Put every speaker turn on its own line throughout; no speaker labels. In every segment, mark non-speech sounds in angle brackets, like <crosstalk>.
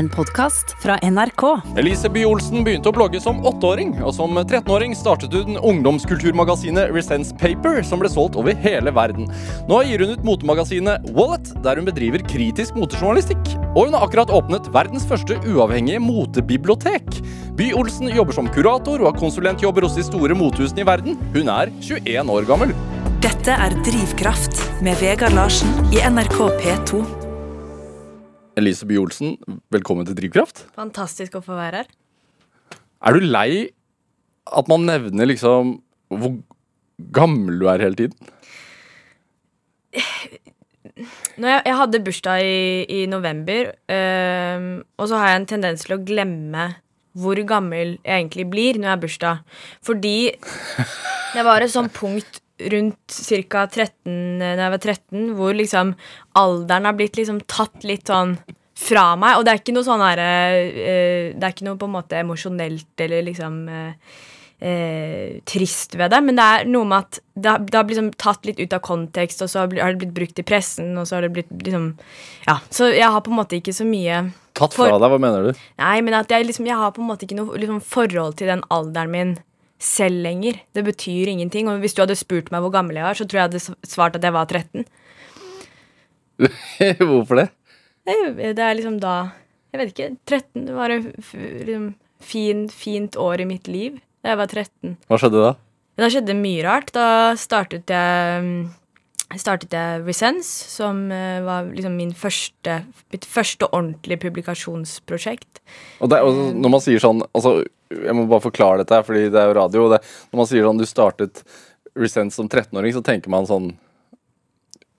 En podkast fra NRK.
Elise Bye Olsen begynte å blogge som åtteåring, og som 13-åring startet hun ungdomskulturmagasinet Resence Paper, som ble solgt over hele verden. Nå gir hun ut motemagasinet Wallet, der hun bedriver kritisk motejournalistikk. Og hun har akkurat åpnet verdens første uavhengige motebibliotek. Bye Olsen jobber som kurator og har konsulentjobber hos de store motehusene i verden. Hun er 21 år gammel.
Dette er Drivkraft med Vegard Larsen i NRK P2.
Elise Bye Olsen, velkommen til Drivkraft.
Fantastisk å få være her.
Er du lei at man nevner liksom hvor gammel du er hele tiden?
Når jeg, jeg hadde bursdag i, i november, øh, og så har jeg en tendens til å glemme hvor gammel jeg egentlig blir når jeg har bursdag. Fordi det var et sånt punkt rundt ca. 13, når jeg var 13, hvor liksom alderen har blitt liksom tatt litt sånn fra meg. Og det er ikke noe sånn herre øh, Det er ikke noe på en måte emosjonelt eller liksom øh, eh, trist ved det, men det er noe med at det har, det har liksom tatt litt ut av kontekst, og så har det blitt brukt i pressen, og så har det blitt liksom Ja, så jeg har på en måte ikke så mye
Tatt fra
For-
deg, hva mener du?
Nei, men at jeg liksom Jeg har på en måte ikke noe liksom, forhold til den alderen min selv lenger. Det betyr ingenting. Og hvis du hadde spurt meg hvor gammel jeg var, så tror jeg jeg hadde svart at jeg var 13. <laughs>
Hvorfor det?
Det, er- det er liksom da Jeg vet ikke. 13 det var et liksom, fin, fint år i mitt liv da jeg var 13.
Hva skjedde da?
Da skjedde mye rart. Da startet jeg mm, startet jeg Resense, som eh, var liksom min første, mitt første ordentlige publikasjonsprosjekt.
Og, det, og når man sier sånn altså, Jeg må bare forklare dette, her, fordi det er jo radio. Det, når man sier sånn du startet Resense som 13-åring, så tenker man sånn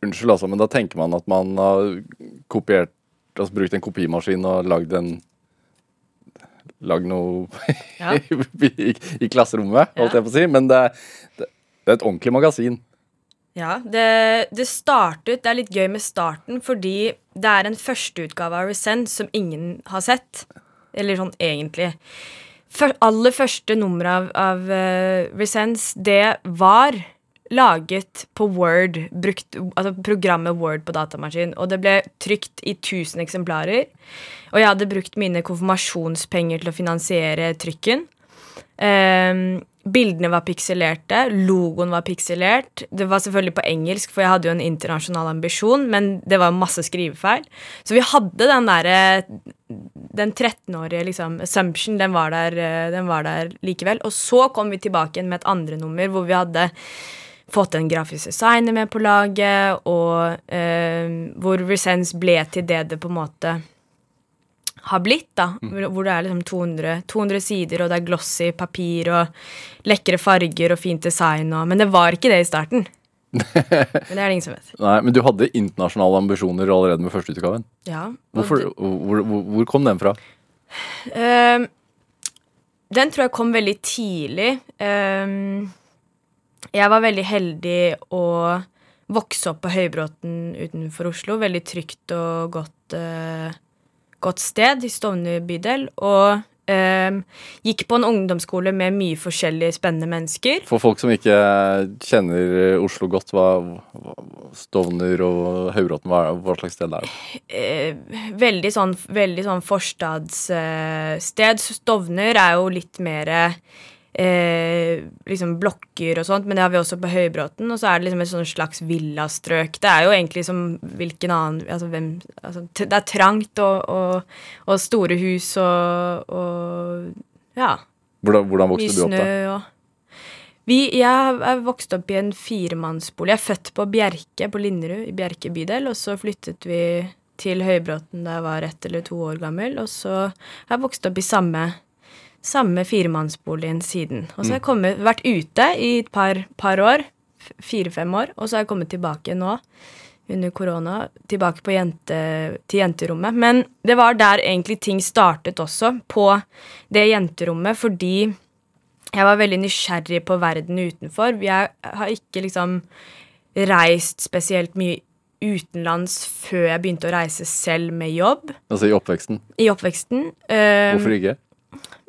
Unnskyld, altså, men da tenker man at man har kopiert Altså brukt en kopimaskin og lagd en Lagd noe
Ja. <laughs>
i, i klasserommet, holdt jeg på å si. Men det, det, det er et ordentlig magasin.
Ja, det, det startet Det er litt gøy med starten, fordi det er en førsteutgave av Resence som ingen har sett. Eller sånn egentlig. Før, aller første nummer av, av uh, Resence, det var laget på Word, brukt, altså programmet Word på datamaskin. Og det ble trykt i 1000 eksemplarer. Og jeg hadde brukt mine konfirmasjonspenger til å finansiere trykken. Ehm, bildene var pikselerte, logoen var pikselert. Det var selvfølgelig på engelsk, for jeg hadde jo en internasjonal ambisjon, men det var masse skrivefeil. Så vi hadde den derre Den 13-årige liksom, assumption, den var, der, eh, den var der likevel. Og så kom vi tilbake igjen med et andre nummer hvor vi hadde fått en grafisk designer med på laget, og eh, hvor Resence ble til det det på en måte har blitt, da. Hvor, hvor det er liksom 200, 200 sider, og det er glossy papir og lekre farger og fint design og Men det var ikke det i starten. <laughs> Men det er det ingen som vet.
Nei, Men du hadde internasjonale ambisjoner allerede med førsteutgaven.
Ja.
Hvorfor, hvor, hvor, hvor kom den fra?
Ehm, den tror jeg kom veldig tidlig. Ehm, jeg var veldig heldig å vokse opp på Høybråten utenfor Oslo. Veldig trygt og godt, eh, godt sted i Stovner bydel. Og ehm, gikk på en ungdomsskole med mye forskjellige spennende mennesker.
For folk som ikke kjenner Oslo godt, hva, hva Stovner og Høybråten, hva, hva slags sted er det?
eh, veldig sånn, veldig sånn forstadssted. Stovner er jo litt mer eh, liksom blokker og sånt, men det har vi også på Høybråten. Og så er det liksom et slags villastrøk. Det er jo egentlig som hvilken annen altså, hvem, altså, Det er trangt og, og, og store hus og, og ja.
Hvordan, hvordan vokste du opp da?
vi, Jeg er vokst opp i en firemannsbolig. Jeg er født på Bjerke på Linderud, i Bjerke bydel. Og så flyttet vi til Høybråten da jeg var ett eller to år gammel. Og så har jeg vokst opp i samme, samme firemannsboligen siden. Og så har jeg kommet, vært ute i et par, par år. Fire-fem år. Og så har jeg kommet tilbake nå under korona. Tilbake på jente, til jenterommet. Men det var der egentlig ting startet også, på det jenterommet, fordi jeg var veldig nysgjerrig på verden utenfor. Jeg har ikke liksom reist spesielt mye utenlands før jeg begynte å reise selv med jobb
Altså i oppveksten?
i oppveksten. Um,
Hvorfor ikke?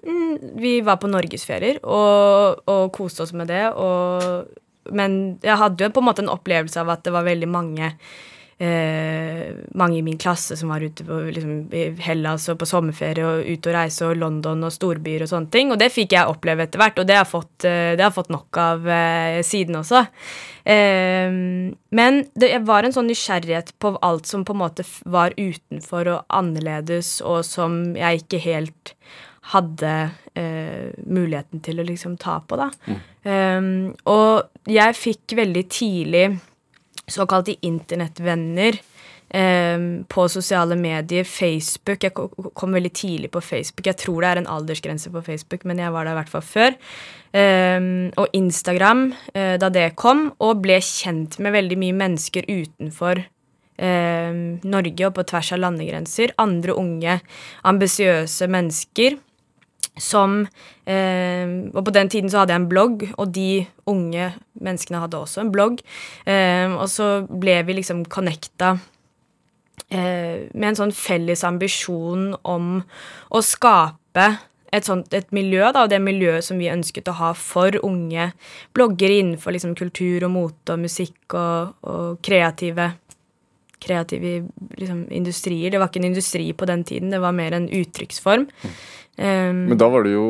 Vi var på norgesferier og, og koste oss med det. Og, men jeg hadde jo på en måte en opplevelse av at det var veldig mange eh, mange i min klasse som var ute på liksom, Hellas og på sommerferie og ute og reise og London og storbyer og sånne ting. Og det fikk jeg oppleve etter hvert, og det har jeg fått, eh, har jeg fått nok av eh, siden også. Eh, men det var en sånn nysgjerrighet på alt som på en måte var utenfor og annerledes, og som jeg ikke helt hadde eh, muligheten til å liksom ta på, da. Mm. Um, og jeg fikk veldig tidlig såkalte internettvenner um, på sosiale medier. Facebook. Jeg kom veldig tidlig på Facebook. Jeg tror det er en aldersgrense på Facebook, men jeg var der i hvert fall før. Um, og Instagram uh, da det kom, og ble kjent med veldig mye mennesker utenfor Norge og på tvers av landegrenser. Andre unge, ambisiøse mennesker som eh, Og på den tiden så hadde jeg en blogg, og de unge menneskene hadde også en blogg. Eh, og så ble vi liksom connecta eh, med en sånn felles ambisjon om å skape et, sånt, et miljø, da, og det miljøet som vi ønsket å ha for unge bloggere innenfor liksom, kultur og mote og musikk og, og kreative kreative liksom, industrier. Det var ikke en industri på den tiden, det var mer en uttrykksform. Mm.
Um, Men da var du jo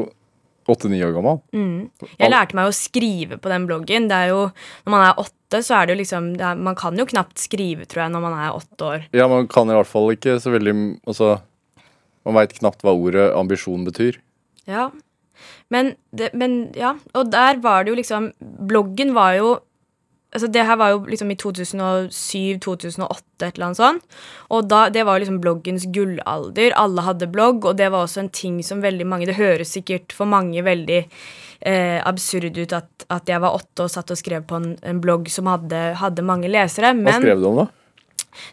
åtte-ni år gammel.
Mm. Jeg lærte meg å skrive på den bloggen. Det er jo, Når man er åtte, så er det jo liksom det er, Man kan jo knapt skrive, tror jeg, når man er åtte år.
Ja, man kan i hvert fall ikke så veldig Altså, man veit knapt hva ordet ambisjon betyr.
Ja. Men, det, men ja, og der var det jo liksom Bloggen var jo altså Det her var jo liksom i 2007-2008, et eller annet sånt. Og da, det var liksom bloggens gullalder. Alle hadde blogg, og det var også en ting som veldig mange Det høres sikkert for mange veldig eh, absurd ut at, at, jeg var åtte og satt og skrev på en, en blogg som hadde, hadde mange lesere.
Men, Hva skrev du om, da?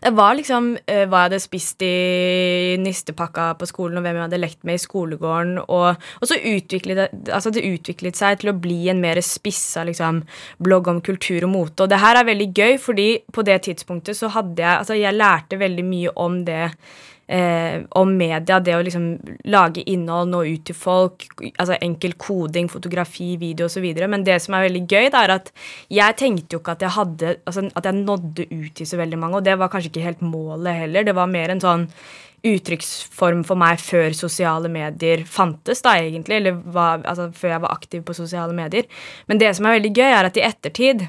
Det var liksom uh, hva jeg hadde spist i nistepakka på skolen, og hvem jeg hadde lekt med i skolegården. Og, og så utviklet det, altså det utviklet seg til å bli en mer spissa liksom, blogg om kultur og mote. Og det her er veldig gøy, fordi på det tidspunktet så hadde jeg Altså, jeg lærte veldig mye om det eh, om media, det å liksom lage innhold, nå ut til folk, altså enkel koding, fotografi, video osv. Men det som er veldig gøy, det er at jeg tenkte jo ikke at jeg hadde altså at jeg nådde ut til så veldig mange, og det var kanskje ikke helt målet heller. Det var mer en sånn uttrykksform for meg før sosiale medier fantes, da egentlig, eller var, altså, før jeg var aktiv på sosiale medier. Men det som er veldig gøy, er at i ettertid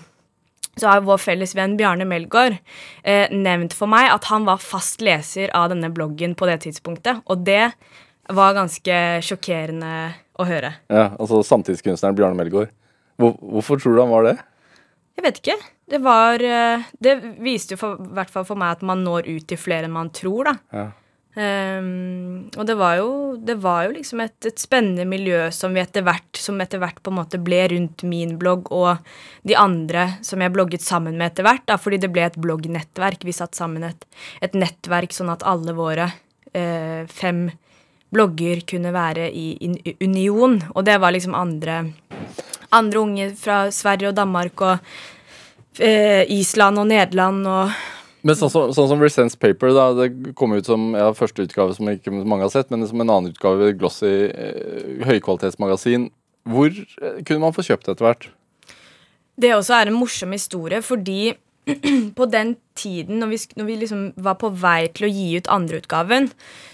så har vår felles venn Bjarne Melgaard eh, nevnt for meg at han var fast leser av denne bloggen på det tidspunktet. Og det var ganske sjokkerende å høre.
Ja, altså Samtidskunstneren Bjarne Melgaard. Hvor, hvorfor tror du han var det?
Jeg vet ikke. Det var eh, Det viste jo i hvert fall for meg at man når ut til flere enn man tror, da. Ja. Um, og det var jo, det var jo liksom et, et, spennende miljø som etter hvert som etter hvert på en måte ble rundt min blogg og de andre som jeg blogget sammen med etter hvert, da, fordi det ble et bloggnettverk. Vi satt sammen et, et nettverk sånn at alle våre uh, fem blogger kunne være i, i, union. Og det var liksom andre, andre unge fra Sverige og Danmark og uh, Island og Nederland og
men sånn som, sånn som Resents Paper, da, det kom ut som ja, første utgave som ikke mange har sett, men som en annen utgave, glossy eh, høykvalitetsmagasin. Hvor eh, kunne man få kjøpt det etter hvert?
Det også er en morsom historie, fordi <clears throat> på den tiden, når vi, når vi liksom var på vei til å gi ut andreutgaven,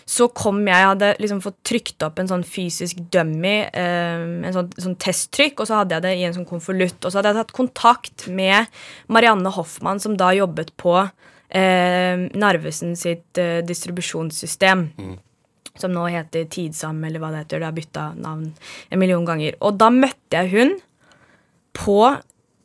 så kom jeg hadde liksom fått trykt opp en sånn fysisk dummy, eh, en sånn, sånn, testtrykk, og så hadde jeg det i en sånn konvolutt. Og så hadde jeg tatt kontakt med Marianne Hoffmann, som da jobbet på eh, Narvesen sitt eh, distribusjonssystem. Mm. Som nå heter Tidsam, eller hva det heter. Det har bytta navn en million ganger. Og da møtte jeg hun på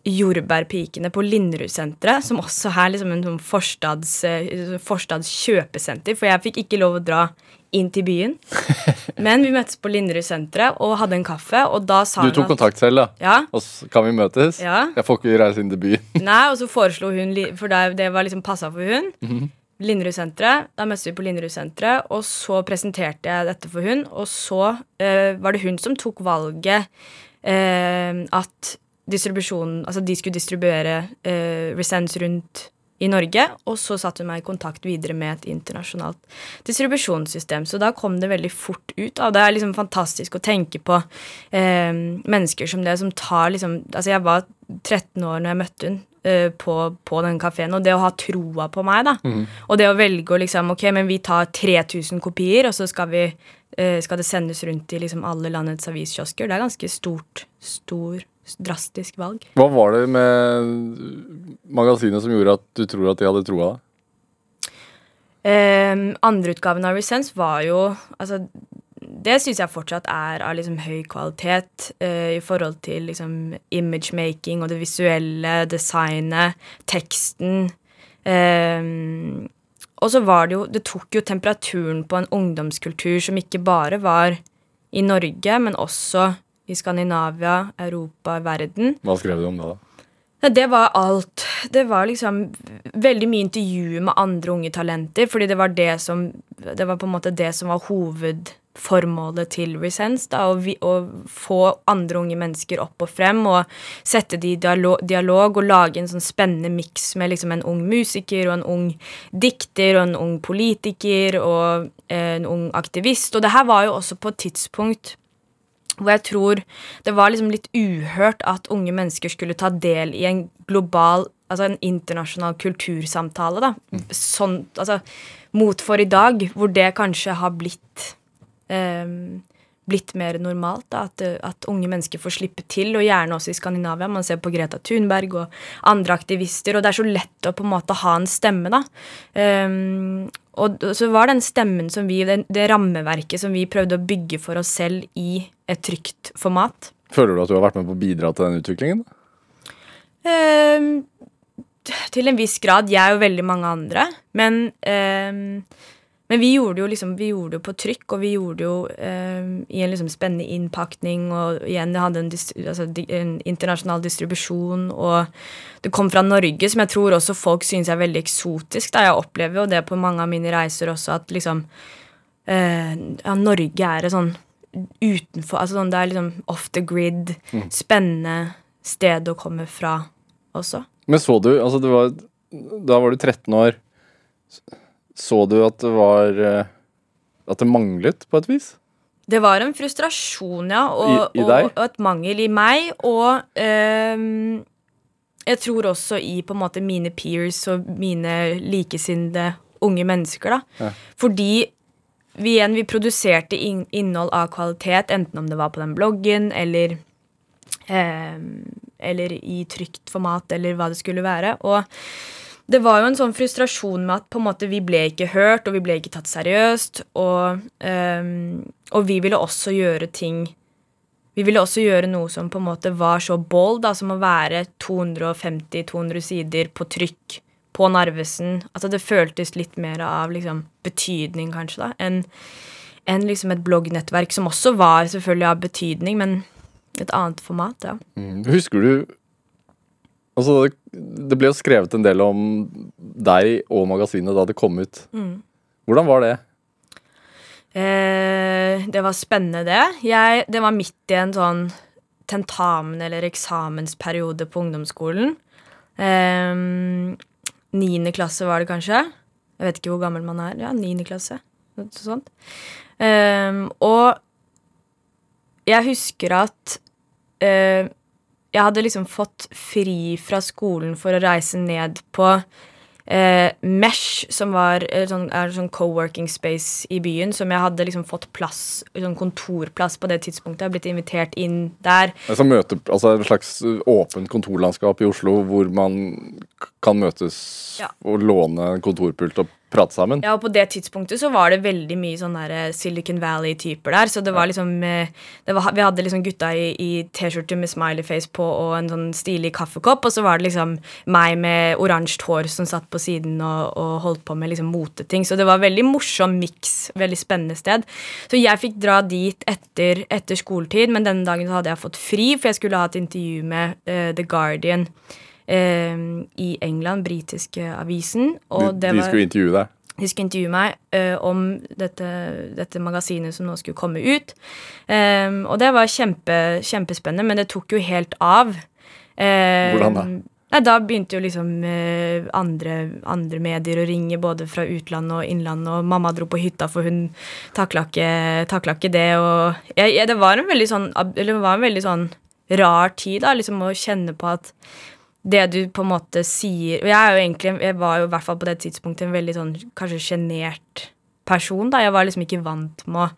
Jordbærpikene på Linderudsenteret, som også er liksom en sånn forstads, eh, forstads kjøpesenter, for jeg fikk ikke lov å dra inn til byen. <laughs> Men vi møttes på Linderud-senteret og hadde en kaffe. Og da sa
Du tok at, kontakt selv, da?
Ja.
Og så kan vi møtes?
Ja.
Jeg får ikke reise inn til byen. <laughs>
Nei, og så foreslo hun, for det var liksom passa for hun. Mm -hmm. Linderud-senteret. Da møttes vi på Linderud-senteret, og så presenterte jeg dette for hun. Og så øh, var det hun som tok valget øh, at distribusjonen Altså de skulle distribuere øh, Resens rundt i Norge, og så satte hun meg i kontakt videre med et internasjonalt distribusjonssystem. Så da kom det veldig fort ut. Og det er liksom fantastisk å tenke på eh, mennesker som det, som tar liksom Altså, jeg var 13 år når jeg møtte hun, eh, på, på den kafeen. Og det å ha troa på meg, da. Og det å velge å liksom Ok, men vi tar 3000 kopier, og så skal vi eh, skal det sendes rundt i liksom alle landets aviskiosker. Det er ganske stort, stor, drastisk valg.
Hva var det med magasinet som gjorde at du tror at de hadde troa?
Um, Andreutgaven av Resens var jo Altså, det syns jeg fortsatt er av liksom høy kvalitet uh, i forhold til liksom imagemaking og det visuelle, designet, teksten. Um, og så var det jo Det tok jo temperaturen på en ungdomskultur som ikke bare var i Norge, men også i Skandinavia, Europa, verden.
Hva skrev du om det, da?
Det var alt. Det var liksom veldig mye intervjuer med andre unge talenter, fordi det var det som Det var på en måte det som var hovedformålet til Resense. da, Å, vi, å få andre unge mennesker opp og frem og sette de i dialog, dialog og lage en sånn spennende miks med liksom en ung musiker og en ung dikter og en ung politiker og en ung aktivist. Og det her var jo også på et tidspunkt hvor jeg tror det var liksom litt uhørt at unge mennesker skulle ta del i en global, altså en internasjonal kultursamtale, da. Sånn, altså mot for i dag, hvor det kanskje har blitt um, blitt mer normalt. Da, at, at, unge mennesker får slippe til, og gjerne også i Skandinavia. Man ser på Greta Thunberg og andre aktivister, og det er så lett å på en måte ha en stemme, da. Um, og så var den stemmen som vi, det, det, rammeverket som vi prøvde å bygge for oss selv i et trygt format.
Føler du at du har vært med på å bidra til den utviklingen?
Um, til en viss grad. Jeg og veldig mange andre. Men um, men vi gjorde det jo liksom, vi gjorde det på trykk, og vi gjorde det jo eh, i en liksom spennende innpakning. Og igjen, det hadde en, altså, en, internasjonal distribusjon, og det kom fra Norge, som jeg tror også folk synes er veldig eksotisk. Da. Jeg opplever jo det på mange av mine reiser også, at liksom eh, ja, Norge er et sånn utenfor altså sånn, Det er liksom off the grid, mm. spennende sted å komme fra også.
Men så du, altså var Da var du 13 år. Så du at det var eh, At det manglet, på et vis?
Det var en frustrasjon, ja. Og, I, i og, og et mangel i meg. Og um, jeg tror også i på en måte mine peers og mine likesinnede unge mennesker. da. Ja. Fordi vi igjen vi produserte innhold av kvalitet, enten om det var på den bloggen eller um, eller i trygt format, eller hva det skulle være. Og det var jo en sånn frustrasjon med at på en måte vi ble ikke hørt, og vi ble ikke tatt seriøst. Og, um, og vi ville også gjøre ting Vi ville også gjøre noe som på en måte var så bold, da, som å være 250-200 sider på trykk på Narvesen. Altså det føltes litt mer av liksom, betydning, kanskje, da, enn en liksom et bloggnettverk som også var selvfølgelig av betydning, men et annet format, ja.
Mm. Husker du Altså, det ble jo skrevet en del om deg og magasinet da det kom ut. Mm. Hvordan var det?
Eh, det var spennende, det. Jeg, det var midt i en sånn tentamen- eller eksamensperiode på ungdomsskolen. Eh, niende klasse var det kanskje. Jeg vet ikke hvor gammel man er. Ja, niende klasse. Noe sånt. Eh, og jeg husker at eh, jeg hadde liksom fått fri fra skolen for å reise ned på eh, Mesh, som var en sånn, er sånn co-working space i byen, som jeg hadde liksom fått plass, sånn kontorplass på det tidspunktet. Jeg har blitt invitert inn der.
Altså, møte, altså En slags åpent kontorlandskap i Oslo hvor man kan møtes ja. og låne kontorpult og prate sammen.
Ja, og på det tidspunktet så var det veldig mye sånn der eh, Silicon Valley-typer der. Så det var liksom eh, det var, Vi hadde liksom gutta i, i T-skjorte med smileyface på og en sånn stilig kaffekopp, og så var det liksom meg med oransje hår som satt på siden og, og holdt på med liksom moteting. Så det var veldig morsom miks. Veldig spennende sted. Så jeg fikk dra dit etter, etter skoletid, men denne dagen så hadde jeg fått fri, for jeg skulle ha et intervju med uh, The Guardian. Ehm, i England, britiske avisen.
Og de, de skulle intervjue deg?
De skulle intervjue meg eh, om dette, dette, magasinet som nå skulle komme ut. Eh, og det var kjempe, kjempespennende, men det tok jo helt av.
Uh, Hvordan da?
Nei, Da begynte jo liksom eh, andre, andre, medier å ringe, både fra utlandet og innlandet, og mamma dro på hytta, for hun takla ikke, det. Og jeg, jeg, det var en veldig sånn, det var en veldig sånn rar tid, da, liksom å kjenne på at det du på en måte sier Og jeg egentlig Jeg var jo i hvert fall på det tidspunktet en veldig sånn kanskje sjenert person. da Jeg var liksom ikke vant med å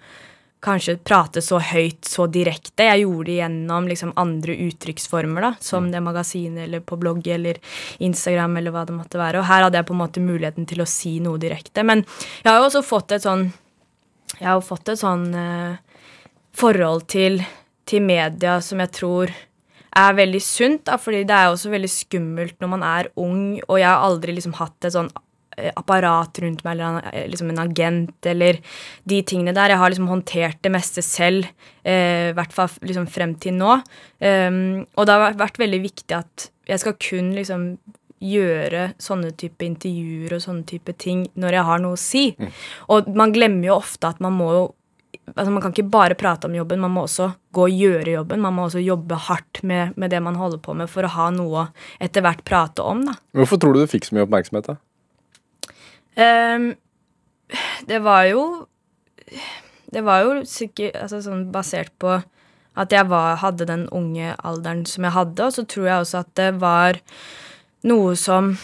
kanskje prate så høyt, så direkte. Jeg gjorde det gjennom liksom andre uttrykksformer, da, som det magasinet eller på blogg eller Instagram eller hva det måtte være. Og her hadde jeg på en måte muligheten til å si noe direkte. Men jeg har jo også fått et sånn Jeg har jo fått et sånn eh, forhold til, til media som jeg tror er veldig sunt, da, fordi det er også veldig skummelt når man er ung, og jeg har aldri liksom hatt et sånn eh, apparat rundt meg, eller eh, liksom en agent, eller de tingene der. Jeg har liksom håndtert det meste selv, eh, i hvert fall liksom frem til nå. Um, og det har vært veldig viktig at jeg skal kun liksom gjøre sånne type intervjuer og sånne type ting når jeg har noe å si. Mm. Og man glemmer jo ofte at man må jo altså Man kan ikke bare prate om jobben, man må også gå og gjøre jobben. Man må også jobbe hardt med, med det man holder på med, for å ha noe etter hvert prate om. da.
Hvorfor tror du du fikk så mye oppmerksomhet? da?
Um, det var jo Det var jo sikkert altså sånn basert på at jeg var, hadde den unge alderen som jeg hadde, og så tror jeg også at det var noe som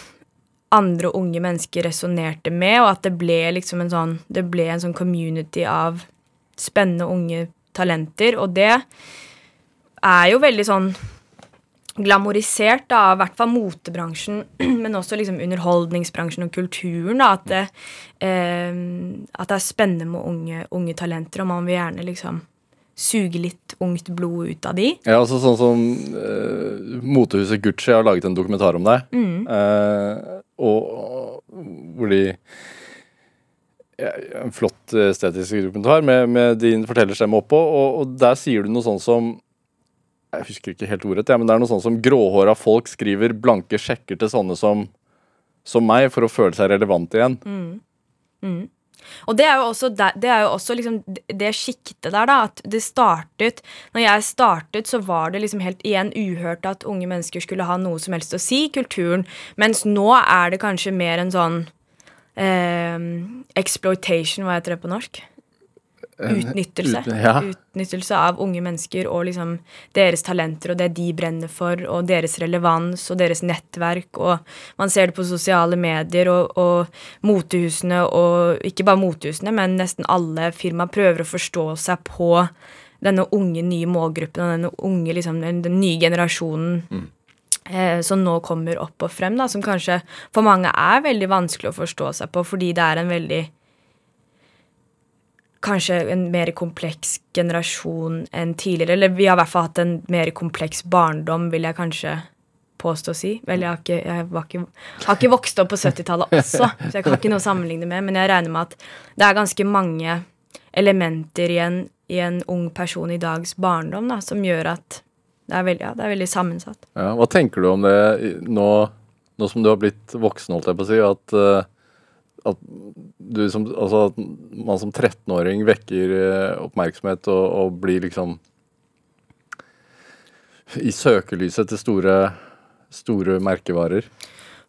andre unge mennesker resonnerte med, og at det ble liksom en sånn Det ble en sånn community av spennende unge talenter. Og det er jo veldig sånn glamorisert av i hvert fall motebransjen, <clears throat> men også liksom underholdningsbransjen og kulturen. Da, at, det, eh, at, det, er spennende med unge, unge, talenter, og man vil gjerne liksom suge litt ungt blod ut av de.
Ja, altså Sånn som eh, motehuset Gucci har laget en dokumentar om deg, mm. eh, og hvor de en flott eh, estetisk dokumentar med, med din fortellerstemme oppå, og, og, der sier du noe sånn som Jeg husker ikke helt ordet, ja, men det er noe sånn som gråhåra folk skriver blanke sjekker til sånne som, som meg, for å føle seg relevant igjen.
Mm. Mm. Og det er jo også, det, er jo også liksom det sjiktet der, da. At det startet Når jeg startet, så var det liksom helt igjen uhørt at unge mennesker skulle ha noe som helst å si i kulturen. Mens nå er det kanskje mer en sånn eh, exploitation, hva heter det på norsk? Eh, Utnyttelse. Ut, ja. Utnyttelse av unge mennesker og liksom deres talenter og det de brenner for, og deres relevans og deres nettverk. Og man ser det på sosiale medier og, og motehusene, og ikke bare motehusene, men nesten alle firma prøver å forstå seg på denne unge, nye målgruppen og denne unge, liksom, den, den nye generasjonen. Mm som nå kommer opp og frem, da, som kanskje for mange er veldig vanskelig å forstå seg på, fordi det er en veldig Kanskje en mer kompleks generasjon enn tidligere. Eller vi har i hvert fall hatt en mer kompleks barndom, vil jeg kanskje påstå å si. Vel, jeg, har ikke, jeg ikke, har ikke vokst opp på 70-tallet også, så jeg kan ikke noe sammenligne med, men jeg regner med at det er ganske mange elementer i en, i en ung person i dags barndom da, som gjør at det er veldig, ja, det er veldig sammensatt.
Ja, hva tenker du om det nå, nå, som du har blitt voksen, holdt jeg på å si, at, eh, at, som, altså at man som 13-åring vekker eh, oppmerksomhet og, og, blir liksom i søkelyset til store, store merkevarer?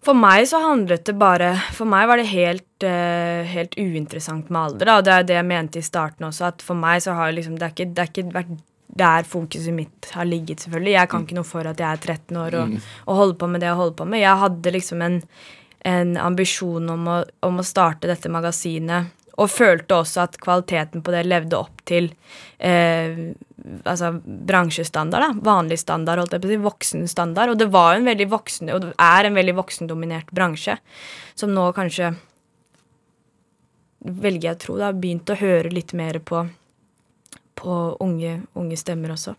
For meg så handlet det bare For meg var det helt, uh, helt uinteressant med alder. Da. Og det er det jeg mente i starten også, at for meg så har liksom, det, ikke, det har ikke vært der fokuset mitt har ligget, selvfølgelig. Jeg kan mm. ikke noe for at jeg er 13 år og, mm. og holder på med det jeg holder på med. Jeg hadde liksom en, en ambisjon om å, om å, starte dette magasinet, og følte også at kvaliteten på det levde opp til eh, altså bransjestandard, da. Vanlig standard, holdt jeg på å si. Voksen standard. Og det var en veldig voksen, og det er en veldig voksendominert bransje, som nå kanskje velger jeg å tro, da, har begynt å høre litt mer på på unge, unge stemmer også.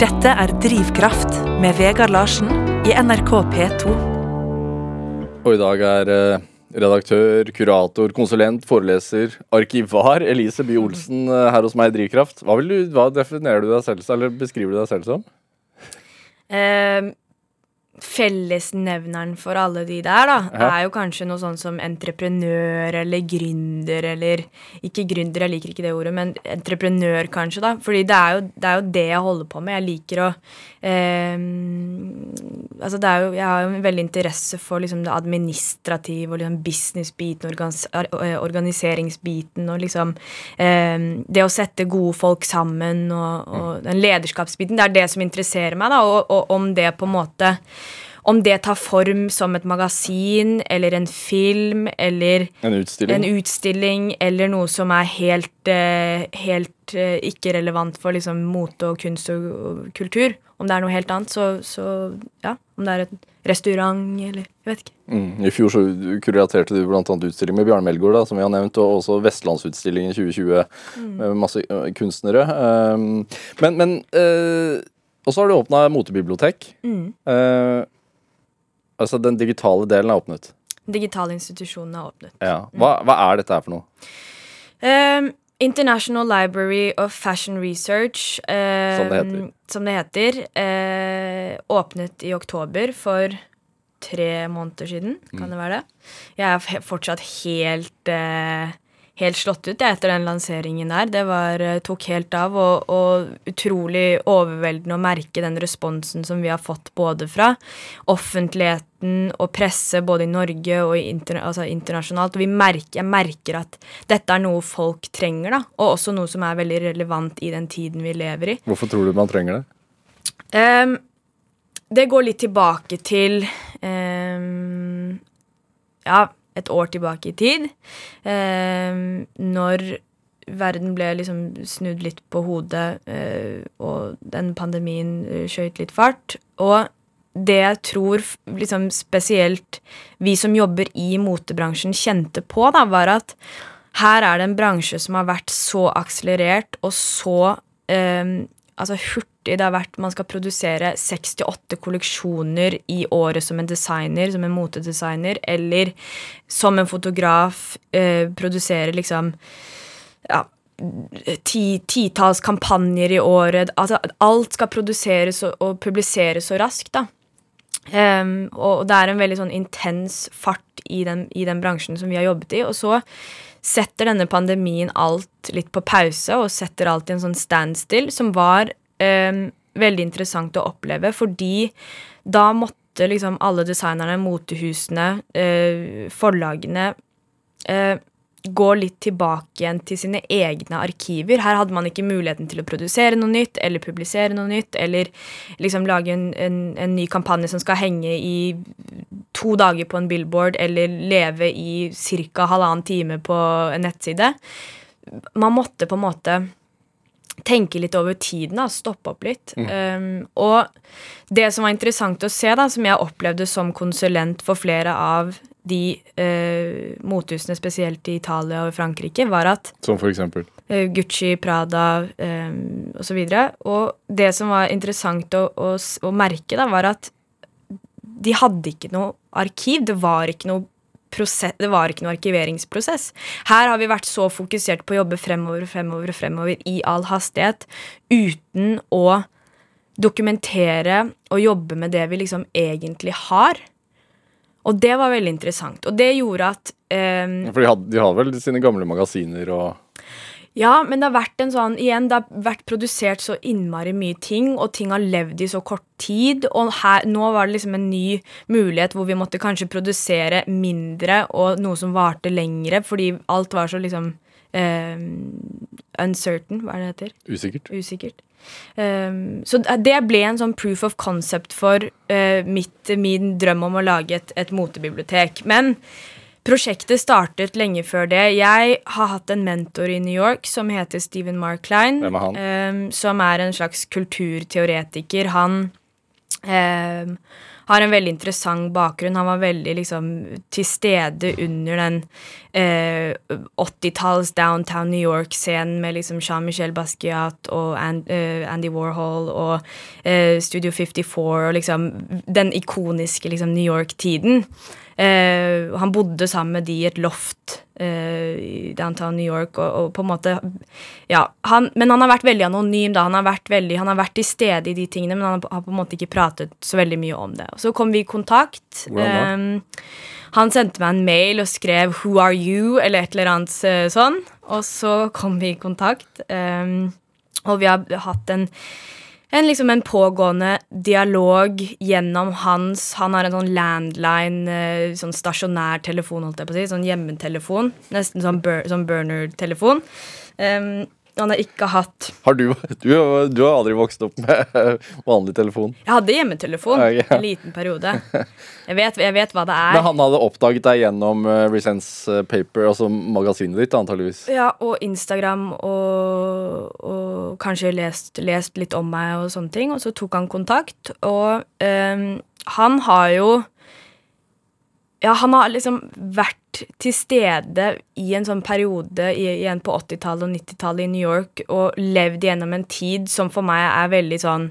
Dette er Drivkraft med Vegard Larsen i NRK P2.
Og i dag er eh, redaktør, kurator, konsulent, foreleser, arkivar Elise Bye Olsen eh, her hos meg i Drivkraft. Hva, du, hva, definerer du deg selv som, eller beskriver du deg selv som?
Uh, fellesnevneren for alle de der, da, ja. er jo kanskje noe sånn som entreprenør eller gründer eller Ikke gründer, jeg liker ikke det ordet, men entreprenør, kanskje, da. Fordi det er jo det, er jo det jeg holder på med. Jeg liker å eh, Altså, det er jo Jeg har jo en veldig interesse for liksom det administrative og liksom business-biten, organis organiseringsbiten og liksom eh, Det å sette gode folk sammen og, og den lederskapsbiten, det er det som interesserer meg, da, og, og om det på en måte Om det tar form som et magasin eller en film eller
En utstilling.
en utstilling eller noe som er helt, eh, helt eh, ikke relevant for liksom mote og kunst og, og kultur. Om det er noe helt annet, så, så ja. Om det er et restaurant eller Jeg vet ikke.
Mm. I fjor så kuraterte du bl.a. utstilling med Bjarne Melgaard, da, som vi har nevnt, og også Vestlandsutstillingen 2020 med masse kunstnere. Um, men, men øh, Og så har du åpna motebibliotek. Eh, altså den digitale delen er åpnet.
Digitale institusjonene er åpnet.
Ja. Hva, hva er dette her for noe?
Um, International Library of Fashion Research, eh,
Som det heter.
som det heter, eh, åpnet i oktober for tre måneder siden.
Mm.
Kan det være det? Jeg er fortsatt helt eh, Helt slått ut etter den lanseringen der. Det var, eh, tok helt av, og, og utrolig overveldende å merke den responsen som vi har fått både fra offentligheten og presse, både i Norge og interna altså internasjonalt. Og vi merker, jeg merker at dette er noe folk trenger, da. Og også noe som er veldig relevant i den tiden vi lever i.
Hvorfor tror du man trenger det?
Um, det går litt tilbake til um, Ja, et år tilbake i tid. Ehm, når verden ble liksom snudd litt på hodet, eh, og den pandemien uh, skjøt litt fart. Og det jeg tror liksom spesielt vi som jobber i motebransjen kjente på, da, var at her er det en bransje som har vært så akselerert og så eh, altså hurtig det har vært Man skal produsere 68 kolleksjoner i året som en designer, som en motedesigner, eller som en fotograf eh, produsere liksom ja, ti, titalls kampanjer i året. Altså, alt skal produseres og, og publiseres så raskt, da. Um, og det er en veldig sånn intens fart i den, i den bransjen som vi har jobbet i. Og så setter denne pandemien alt litt på pause og setter alt i en sånn standstill, som var eh, veldig interessant å oppleve, fordi da måtte liksom alle designerne, motehusene, eh, forlagene eh, gå litt tilbake igjen til sine egne arkiver. Her hadde man ikke muligheten til å produsere noe nytt eller publisere noe nytt, eller liksom lage en, en, en ny kampanje som skal henge i to dager på en billboard, eller leve i ca. halvannen time på en nettside. Man måtte på en måte tenke litt over tiden, da, stoppe opp litt. Um, og det som var interessant å se, da, som jeg opplevde som konsulent for flere av de eh, motehusene, spesielt i Italia og Frankrike, var at
Som for eksempel?
eh, Gucci, Prada eh, osv. Og det som var interessant å, å, å merke, da, var at de hadde ikke noe arkiv. Det var ikke noe prosess, det var ikke noe arkiveringsprosess. Her har vi vært så fokusert på å jobbe fremover og fremover fremover i all hastighet uten å dokumentere og jobbe med det vi liksom egentlig har. Og det var veldig interessant. Og det gjorde at eh,
For de, hadde, de har vel sine gamle magasiner og
Ja, men det har vært en sånn Igjen, det har vært produsert så innmari mye ting, og ting har levd i så kort tid. Og her, nå var det liksom en ny mulighet hvor vi måtte kanskje produsere mindre og noe som varte lengre, fordi alt var så liksom eh, uncertain, hva er det det heter?
Usikkert.
Usikkert. Um, så det ble en sånn proof of concept for uh, mitt, min drøm om å lage et, et motebibliotek. Men prosjektet startet lenge før det. Jeg har hatt en mentor i New York som heter Stephen Mark Klein.
Hvem er han?
um, som er en slags kulturteoretiker. Han um, har en veldig interessant bakgrunn. Han var veldig liksom til stede under den eh, 80-talls downtown New York-scenen med liksom Jean-Michel Basquiat og And, eh, Andy Warhol og eh, Studio 54 og liksom den ikoniske liksom New York-tiden. Eh, han bodde sammen med de i et loft eh, i downtown New York, og, og på en måte Ja, han, men han har vært veldig anonym, da. Han har vært, veldig, han har vært til stede i de tingene, men han har, på en måte ikke pratet så veldig mye om det. Og så kom vi i kontakt.
Hvordan
Eh, han sendte meg en mail og skrev 'Who are you?' eller et eller annet eh, sånn. Og så kom vi i kontakt, eh, og vi har hatt en en, liksom en pågående dialog gjennom hans Han har en sånn landline, eh, sånn stasjonær telefon, holdt jeg på å si. Sånn hjemmetelefon. Nesten sånn, bur sånn burner-telefon. Um, han har ikke hatt
Har du, du, du har aldri vokst opp med vanlig telefon?
Jeg hadde hjemmetelefon
okay, ja.
en liten periode. Jeg vet, jeg vet hva det er.
Men han hadde oppdaget deg gjennom uh, Resents Paper, altså magasinet ditt, antageligvis.
Ja, og Instagram og, og kanskje lest, lest litt om meg og sånne ting. Og så tok han kontakt, og um, han har jo Ja, han har liksom vært til stede i en sånn periode i, igjen på 80-tallet og 90-tallet i New York og levd gjennom en tid som for meg er veldig sånn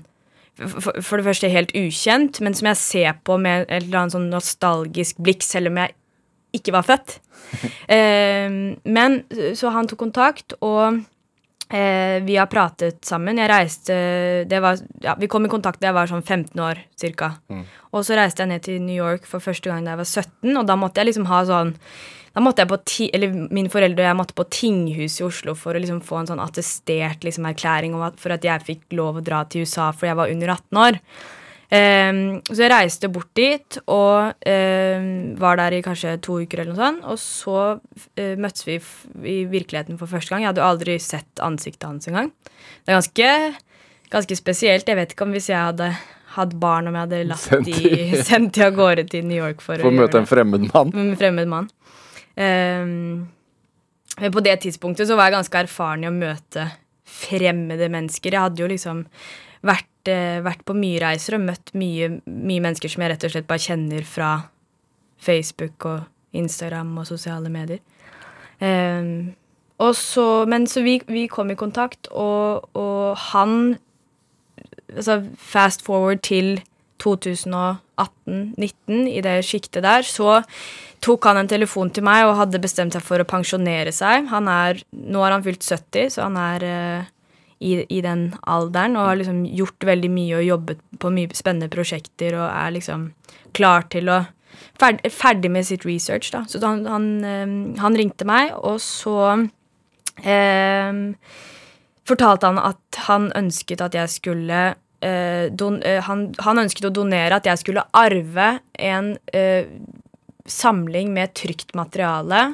for, for det første helt ukjent, men som jeg ser på med et eller annet sånn nostalgisk blikk, selv om jeg ikke var født. <laughs> Eh, men så han tok kontakt, og eh, vi har pratet sammen. Jeg reiste det var, ja, Vi kom i kontakt da jeg var sånn 15 år cirka. Og så reiste jeg ned til New York for første gang da jeg var 17, og da måtte jeg liksom ha sånn da måtte jeg på ti, eller Mine foreldre og jeg måtte på tinghuset i Oslo for å liksom få en sånn attestert liksom erklæring om at, for at jeg fikk lov å dra til USA fordi jeg var under 18 år. Ehm, så jeg reiste bort dit og um, var der i kanskje to uker, eller noe sånt. Og så uh, møttes vi i virkeligheten for første gang. Jeg hadde jo aldri sett ansiktet hans engang. Det er ganske, ganske spesielt. Jeg vet ikke om hvis jeg hadde hatt barn, om jeg hadde latt
Sendt
de <laughs> sendt de av gårde til New York for,
For å møte en fremmed mann.
en fremmed mann. Um, men på det tidspunktet så var jeg ganske erfaren i å møte fremmede mennesker. Jeg hadde jo liksom vært, vært på mye reiser og møtt mye, mye mennesker som jeg rett og slett bare kjenner fra Facebook og Instagram og sosiale medier. Um, og så, men så vi, vi kom i kontakt, og, og han altså Fast forward til 2018-19, i det sjiktet der, så tok han en telefon til meg og hadde bestemt seg for å pensjonere seg. Han er, Nå har han fylt 70, så han er eh, i, i den alderen og har liksom gjort veldig mye og jobbet på mye spennende prosjekter og er liksom klar til å ferd, Ferdig med sitt research, da. Så han, han, eh, han ringte meg, og så eh, fortalte han at han ønsket at jeg skulle eh, don, eh, han, han ønsket å donere at jeg skulle arve en eh, samling med trygt materiale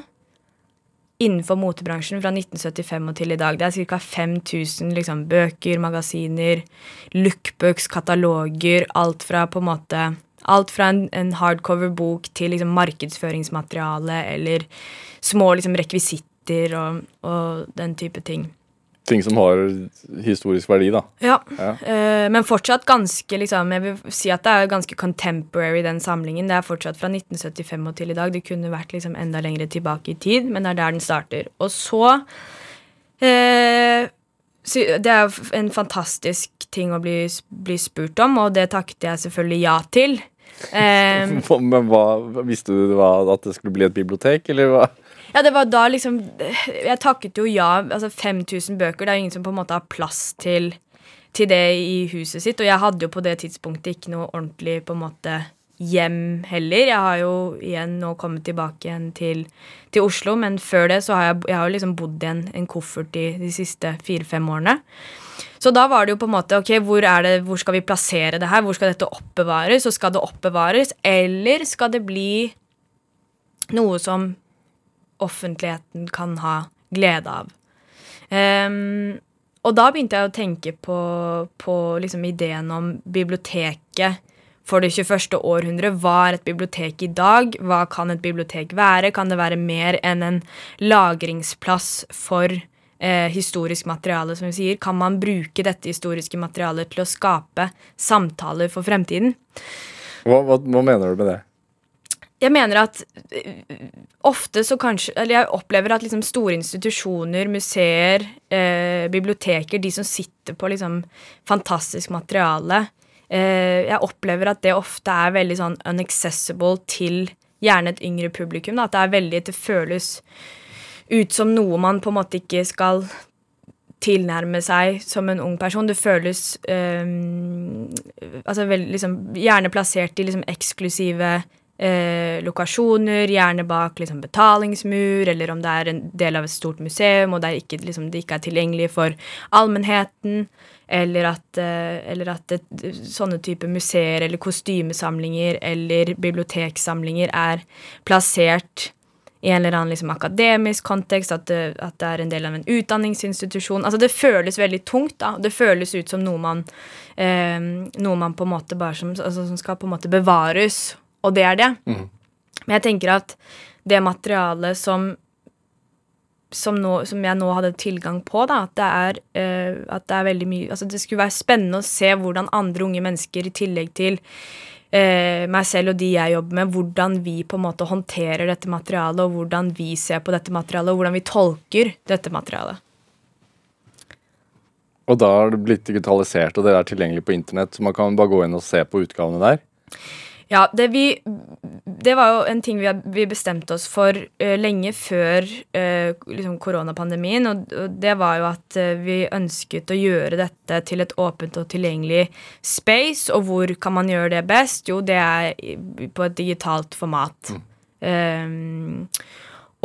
innenfor motebransjen fra 1975 og til i dag. Det er ca. 5000 liksom, bøker, magasiner, lookbooks, kataloger. Alt fra en måte Alt fra en, en hardcover bok til liksom, markedsføringsmateriale eller små liksom, rekvisitter og, og den type ting.
Ting som har historisk verdi, da.
Ja,
Ja.
Uh, men fortsatt ganske liksom, Jeg vil si at det er ganske contemporary, den samlingen. Det er fortsatt fra 1975 og til i dag. Det kunne vært liksom enda lenger tilbake i tid, men det er der den starter. Og så uh, Det er en fantastisk ting å bli, bli spurt om, og det takket jeg selvfølgelig ja til. <laughs> Um,
Men hva, Visste du hva, at det skulle bli et bibliotek, eller hva?
Ja, det var da liksom Jeg takket jo ja. Altså 5000 bøker. Det er jo ingen som på en måte har plass til, til det i huset sitt. Og jeg hadde jo på det tidspunktet ikke noe ordentlig på en måte hjem heller. Jeg har jo igjen nå kommet tilbake igjen til, til Oslo, men før det så har jeg, jeg har jo liksom bodd i en, en koffert i de siste fire-fem årene. Så da var det jo på en måte ok, hvor, er det, hvor skal vi plassere det her? Hvor skal dette oppbevares? Og skal det oppbevares, eller skal det bli noe som offentligheten kan ha glede av. Um, og da begynte jeg å tenke på, på liksom ideen om biblioteket for det 21. århundre. Hva er et bibliotek i dag? Hva kan et bibliotek være? Kan det være mer enn en lagringsplass for eh, historisk materiale, som vi sier? Kan man bruke dette historiske materialet til å skape samtaler for fremtiden?
Hva, hva, hva mener du med det?
Jeg mener at øh, ofte så kanskje Eller jeg opplever at liksom store institusjoner, museer, eh, biblioteker, de som sitter på liksom fantastisk materiale eh, Jeg opplever at det ofte er veldig sånn unaccessible til gjerne et yngre publikum. Da. At det er veldig Det føles ut som noe man på en måte ikke skal tilnærme seg som en ung person. Det føles eh, altså vel, liksom, gjerne plassert i liksom eksklusive eh, lokasjoner, gjerne bak liksom, betalingsmur, eller om det er en del av et stort museum, og det, ikke, liksom, det ikke er tilgjengelig for allmennheten. Eller at, eh, eller at det, sånne type museer eller kostymesamlinger eller biblioteksamlinger er plassert i en eller annen liksom, akademisk kontekst, at det, at det, er en del av en utdanningsinstitusjon. Altså Det føles veldig tungt. da, Det føles ut som noe man, eh, noe man på en måte bare som, altså, som, skal på en måte bevares, og det er det. Mm. Men jeg tenker at det materialet som som, nå, som, jeg nå hadde tilgang på, da, at det, er, uh, at det er veldig mye altså Det skulle være spennende å se hvordan andre unge mennesker, i tillegg til uh, meg selv og de jeg jobber med, hvordan vi på en måte håndterer dette materialet, og hvordan vi ser på dette materialet, og hvordan vi tolker dette materialet.
Og da har det blitt digitalisert, og det er tilgjengelig på internett, så man kan bare gå inn og se på utgavene der?
Ja, det, vi, det var jo en ting vi, vi bestemte oss for uh, lenge før uh, liksom koronapandemien. Og, og, det var jo at uh, vi ønsket å gjøre dette til et åpent og tilgjengelig space. Og hvor kan man gjøre det best? Jo, det er på et digitalt format. Mm.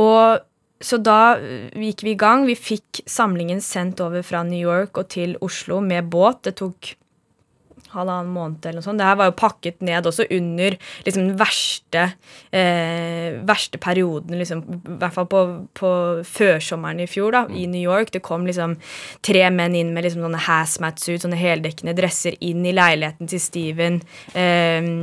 Og så da gikk vi i gang. Vi fikk samlingen sendt over fra New York og til Oslo med båt. Det tok halvannen måned eller noe sånt. Det her var jo pakket ned også under liksom den verste, eh, verste perioden, liksom, i hvert fall på, på førsommeren i fjor, da, i New York. Det kom liksom tre menn inn med liksom sånne hazmat-suit, sånne heldekkende dresser, inn i leiligheten til Steven. Eh,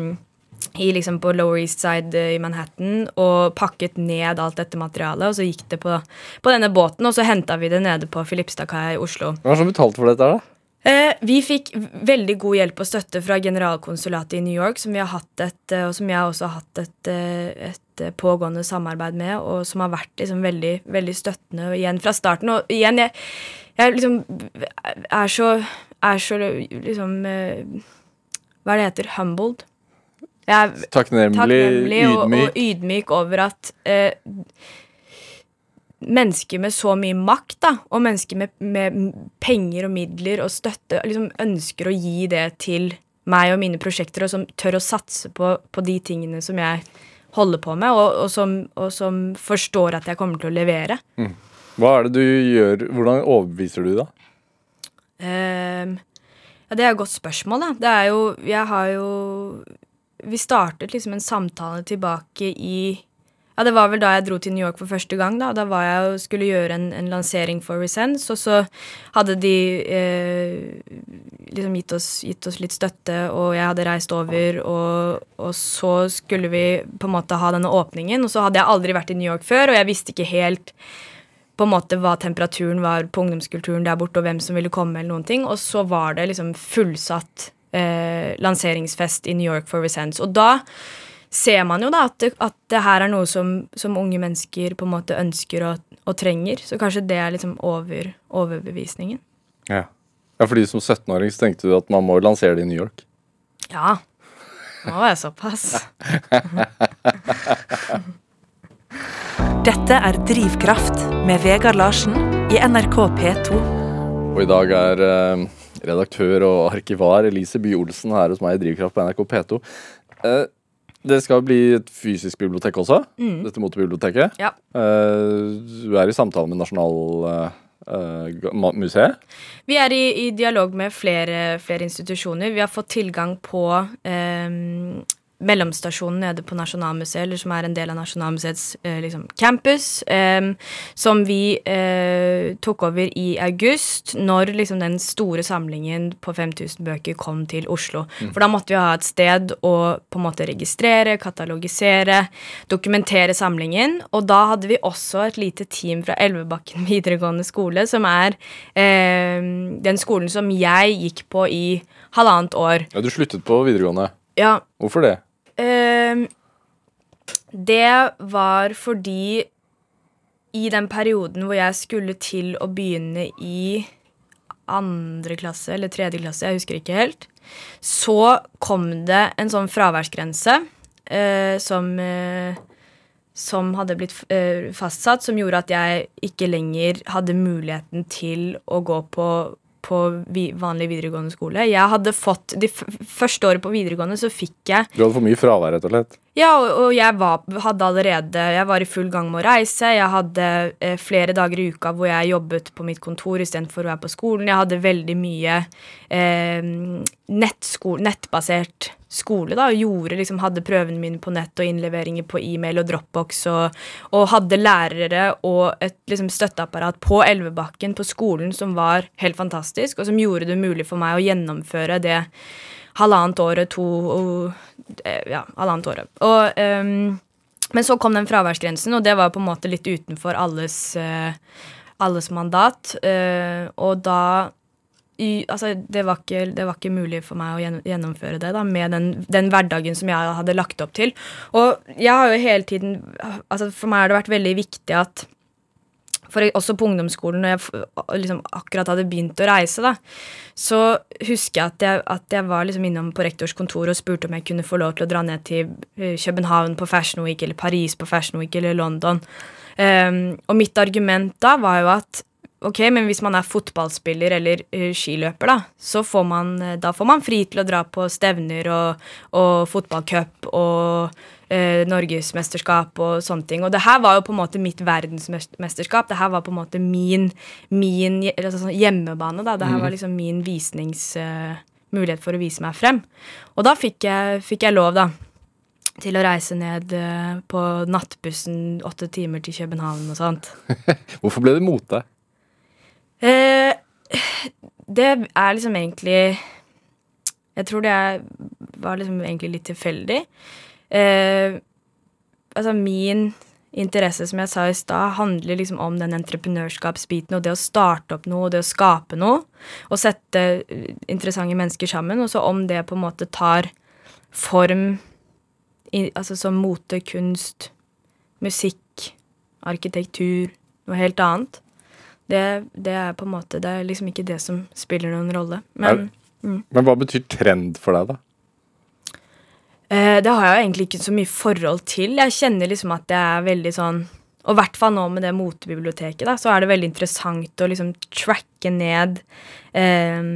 i liksom på Lower East Side eh, i Manhattan og pakket ned alt dette materialet. Og så gikk det på, på denne båten, og så henta vi det nede på Filipstadkaia i Oslo.
Hvem er det som betalte for dette? da?
Eh, vi fikk veldig god hjelp og støtte fra generalkonsulatet i New York, som vi har hatt et, eh, og som jeg også har hatt et, eh, et pågående samarbeid med, og som har vært liksom veldig, veldig støttende igjen fra starten. Og igjen, jeg, jeg liksom er så, er så liksom Hva er det heter? Humbled.
Jeg er takknemlig, takknemlig
og, og, ydmyk over at eh, mennesker med så mye makt, da, og mennesker med, med, penger og midler og støtte, liksom ønsker å gi det til meg og mine prosjekter, og som tør å satse på, på de tingene som jeg holder på med, og, og, som, og, som, forstår at jeg kommer til å levere. Mm.
Hva er det du gjør Hvordan overbeviser du, da?
Um, ja, det er et godt spørsmål, da. Det er jo Jeg har jo Vi startet liksom en samtale tilbake i ja, Det var vel da jeg dro til New York for første gang. Da Da var jeg og skulle gjøre en, en lansering for Resense, og så hadde de eh, liksom gitt oss, gitt oss, litt støtte, og jeg hadde reist over, og, og, så skulle vi på en måte ha denne åpningen, og så hadde jeg aldri vært i New York før, og jeg visste ikke helt på en måte hva temperaturen var på ungdomskulturen der borte, og hvem som ville komme, eller noen ting, og så var det liksom fullsatt eh, lanseringsfest i New York for Resense, og da ser man jo da at det, at det her er noe som, som, unge mennesker på en måte ønsker og, og trenger. Så kanskje det er liksom over, overbevisningen.
Ja. ja, fordi som 17-åring så tenkte du at man må lansere det i New York?
Ja. Nå var jeg såpass. <laughs>
Dette er Drivkraft med Vegard Larsen i NRK P2.
Og i dag er eh, redaktør og arkivar Elise Bye Olsen her hos meg i Drivkraft på NRK P2. Eh, det skal bli et fysisk bibliotek også. Mm. Dette motorbiblioteket.
Ja.
Uh, du er i samtale med Nasjonalmuseet? Uh,
vi er i, i dialog med flere, flere, institusjoner. Vi har fått tilgang på um, mellomstasjonen nede på Nasjonalmuseet, eller som er en del av Nasjonalmuseets eh, liksom, campus, eh, som vi eh, tok over i august, når liksom, den store samlingen på 5000 bøker kom til Oslo. Mm. For da måtte vi ha et sted å på en måte registrere, katalogisere, dokumentere samlingen. Og da hadde vi også et lite team fra Elvebakken <laughs> videregående skole, som er ehm, den skolen som jeg gikk på i halvannet år.
Ja, Du sluttet på videregående?
Ja.
Hvorfor det?
Uh, det var fordi i den perioden hvor jeg skulle til å begynne i andre klasse eller tredje klasse, jeg husker ikke helt, så kom det en sånn fraværsgrense uh, som uh, som hadde blitt uh, fastsatt, som gjorde at jeg ikke lenger hadde muligheten til å gå på på vi, vanlig videregående skole. Jeg hadde fått, De første året på videregående så fikk jeg
Du hadde for mye fravær, rett og slett?
Ja, og, jeg var, hadde allerede Jeg var i full gang med å reise. Jeg hadde eh, flere dager i uka hvor jeg jobbet på mitt kontor istedenfor å være på skolen. Jeg hadde veldig mye eh, nettsko, nettbasert skole, da, gjorde liksom, hadde prøvene mine på nett og innleveringer på e-mail og Dropbox, og, og hadde lærere og et liksom, støtteapparat på Elvebakken, på skolen, som var helt fantastisk, og som gjorde det mulig for meg å gjennomføre det halvannet året, to Ja, halvannet året. Og, um, men så kom den fraværsgrensen, og det var på en måte litt utenfor alles, uh, alles mandat. Uh, og da i, altså, det, var ikke, det, var ikke, mulig for meg å gjennomføre det da, med den, den, hverdagen som jeg hadde lagt opp til. Og jeg har jo hele tiden altså For meg har det vært veldig viktig at for også på ungdomsskolen, når jeg liksom akkurat hadde begynt å reise, da, så husker jeg at jeg, at jeg var liksom innom på rektors kontor og spurte om jeg kunne få lov til å dra ned til eh, København på Fashion Week, eller Paris på Fashion Week, eller London. Um, og mitt argument da var jo at ok, men hvis man er fotballspiller eller uh, skiløper, da, så får man, da får man fri til å dra på stevner og, og fotballcup og uh, norgesmesterskap og sånne ting. Og det her var jo på en måte mitt verdensmesterskap. Det her var på en måte min, min altså sånn hjemmebane. da. Det her var mhm. liksom min visningsmulighet uh, for å vise meg frem. Og da fikk jeg, fikk jeg lov, da til å reise ned på nattbussen åtte timer til København og sånt. <laughs>
Hvorfor ble det mote?
Uh, det er liksom egentlig Jeg tror det var liksom egentlig litt tilfeldig eh, Altså, min interesse, som jeg sa i stad, handler liksom om den entreprenørskapsbiten og det å starte opp noe og det å skape noe. Og sette eh, interessante mennesker sammen. Og så om det på en måte tar form i, altså som mote, kunst, musikk, arkitektur, noe helt annet. Det, det, er på en måte Det er liksom ikke det som spiller noen rolle. Men,
mm. men hva betyr trend for deg, da?
Eh, det har jeg egentlig ikke så mye forhold til. Jeg kjenner liksom at det er veldig sånn Og i hvert fall nå med det motebiblioteket, da, så er det veldig interessant å liksom tracke ned eh,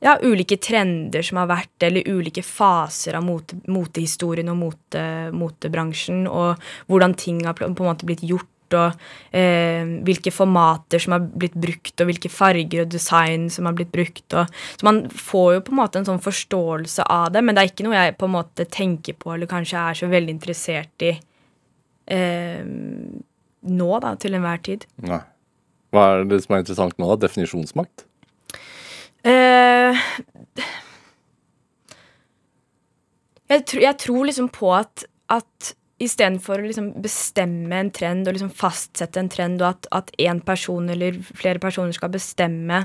ja, ulike trender som har vært, eller ulike faser av mote, motehistorien og mote, motebransjen, og hvordan ting har på en måte blitt gjort og eh, hvilke formater som har blitt brukt, og hvilke farger og design som har blitt brukt. Og, så man får jo på en måte en sånn forståelse av det, men det er ikke noe jeg på en måte tenker på eller kanskje er så veldig interessert i eh, nå, da, til enhver tid.
Nei. Hva er det som er interessant nå, da? Definisjonsmakt?
Eh, jeg, tr jeg, tror liksom på at, at istedenfor å liksom bestemme en trend og liksom fastsette en trend, og at én person eller flere personer skal bestemme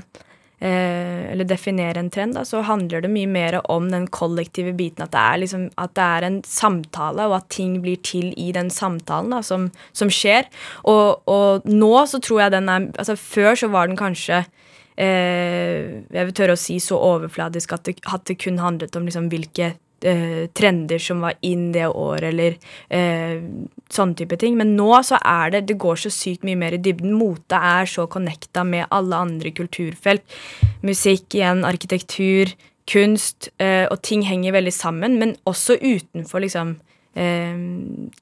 eh, eller definere en trend, da, så handler det mye mer om den kollektive biten. At det er, liksom, at det er en samtale, og at ting blir til i den samtalen da, som, som skjer. Og, og, nå så tror jeg den er Altså før så var den kanskje eh, jeg vil tørre å si så overfladisk at det, at det kun handlet om liksom hvilke eh, trender som var inn det året, eller eh, sånne type ting. Men nå så er det Det går så sykt mye mer i dybden. Mote er så connecta med alle andre kulturfelt. Musikk igjen, arkitektur, kunst. Eh, og ting henger veldig sammen, men også utenfor liksom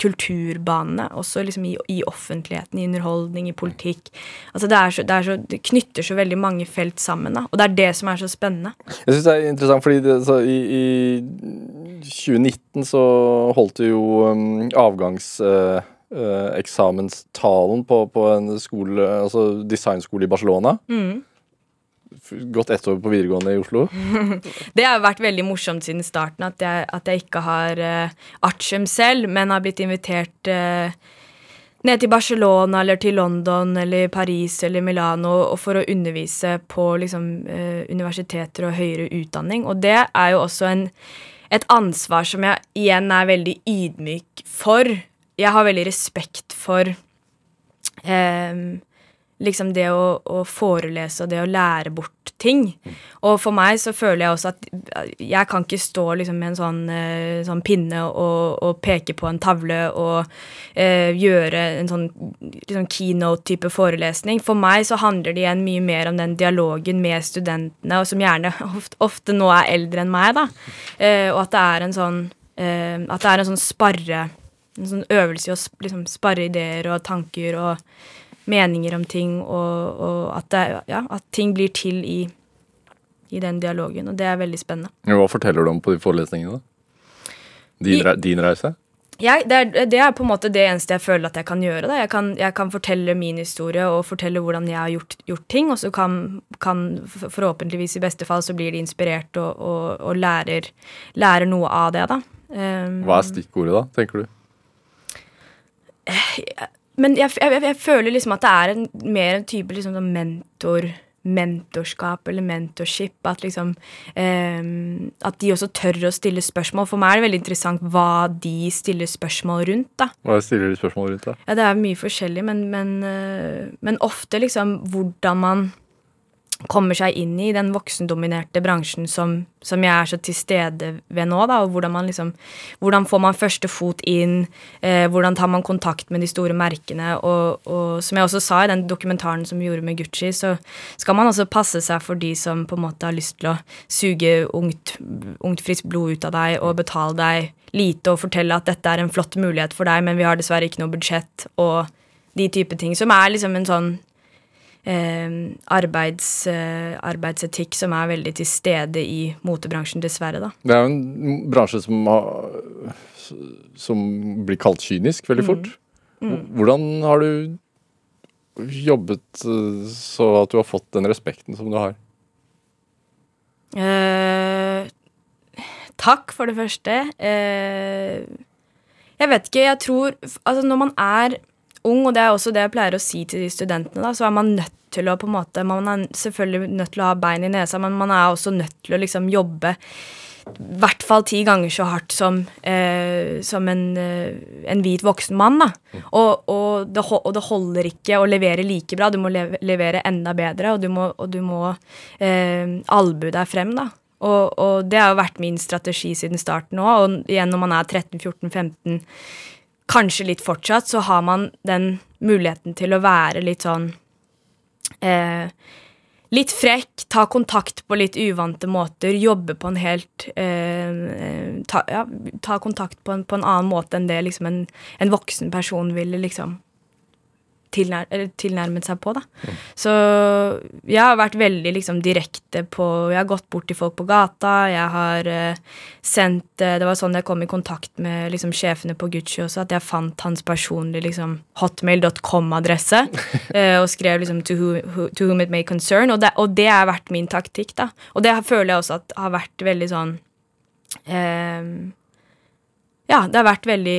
kulturbanene, også liksom i, i, offentligheten, i underholdning, i politikk. Altså det, så, det, så, det, knytter så veldig mange felt sammen, da. og det er det som er så spennende.
Jeg syns det er interessant, fordi det, så, i, i, 2019 så holdt du jo um, avgangs... Uh, eksamenstalen på, på, en skole, altså designskole i Barcelona. Mm gått ett år på videregående i Oslo? <laughs>
det har vært veldig morsomt siden starten at jeg, at jeg ikke har uh, artium selv, men har blitt invitert uh, ned til Barcelona eller til London eller Paris eller Milano og for å undervise på liksom, uh, universiteter og høyere utdanning. Og det er jo også en, et ansvar som jeg igjen er veldig ydmyk for. Jeg har veldig respekt for um, liksom det å, å, forelese og det å lære bort ting. Og for meg så føler jeg også at jeg kan ikke stå liksom med en sånn, eh, sånn pinne og, og, peke på en tavle og eh, gjøre en sånn liksom keynote-type forelesning. For meg så handler det igjen mye mer om den dialogen med studentene, og som gjerne ofte, ofte nå er eldre enn meg, da. Eh, og at det er en sånn eh, At det er en sånn sparre en sånn øvelse i å liksom sparre ideer og tanker og meninger om ting, og, og at, det, ja, at ting blir til i, i den dialogen. Og det er veldig spennende.
Hva forteller du om på de forelesningene? Din,
I-
din reise?
Jeg, det, er, det er på en måte det eneste jeg føler at jeg kan gjøre. Jeg, kan, jeg kan fortelle min historie og fortelle hvordan jeg har gjort, gjort ting, og så kan, kan forhåpentligvis i beste fall så blir de inspirert og, og, og lærer, lærer noe av det, da. Um,
Hva er stikkordet, da, tenker du?
Men jeg, jeg, jeg føler liksom at det er en, mer en type liksom sånn mentor mentorskap eller mentorship. At liksom eh, At de også tør å stille spørsmål. For meg er det veldig interessant hva de stiller spørsmål rundt. da
Hva stiller de spørsmål rundt da?
Ja, det er mye forskjellig, men, men, eh, men ofte liksom hvordan man kommer seg inn i den voksendominerte bransjen som, som jeg er så til stede ved nå, da, og hvordan man liksom Hvordan får man første fot inn, eh, hvordan tar man kontakt med de store merkene, og, og som jeg også sa i den dokumentaren som vi gjorde med Gucci, så skal man også passe seg for de som på en måte har lyst til å suge ungt, ungt friskt blod ut av deg og betale deg lite og fortelle at dette er en flott mulighet for deg, men vi har dessverre ikke noe budsjett, og de type ting, som er liksom en sånn arbeids, eh, arbeidsetikk som er veldig til stede i motebransjen, dessverre, da.
Det er jo en bransje som, har, som blir kalt kynisk veldig fort. Hvordan har du jobbet eh, så at du har fått den respekten som du har?
Eh, takk, for det første. Eh, jeg vet ikke, jeg tror Altså, når man er ung, og det er også det jeg pleier å si til de studentene, da, så er man nødt til å på en måte Man er selvfølgelig nødt til å ha bein i nesa, men man er også nødt til å liksom jobbe i hvert fall ti ganger så hardt som, eh, som en, eh, en hvit voksen mann. Da. Og, og, det, og det holder ikke å levere like bra, du må leve, levere enda bedre, og du må, og du må eh, albue deg frem. da. Og det har jo vært min strategi siden starten òg. Og igjen når man er 13-14-15, kanskje litt fortsatt, så har man den muligheten til å være litt sånn eh, Litt frekk, ta kontakt på litt uvante måter, jobbe på en helt eh, ta, ja, ta kontakt på en, på en annen måte enn det liksom en, en voksen person ville liksom tilnær, eller tilnærmet seg på. da. Så jeg har vært veldig liksom direkte på Jeg har gått bort til folk på gata. Jeg har uh, sendt uh, Det var sånn jeg kom i kontakt med liksom sjefene på Gucci også, at jeg fant hans personlige liksom hotmail.com-adresse uh, <laughs> og skrev liksom to, who, who, to whom it may concern. Og det, og det har vært min taktikk, da. Og det føler jeg også at har vært veldig sånn eh, ja, det har vært veldig,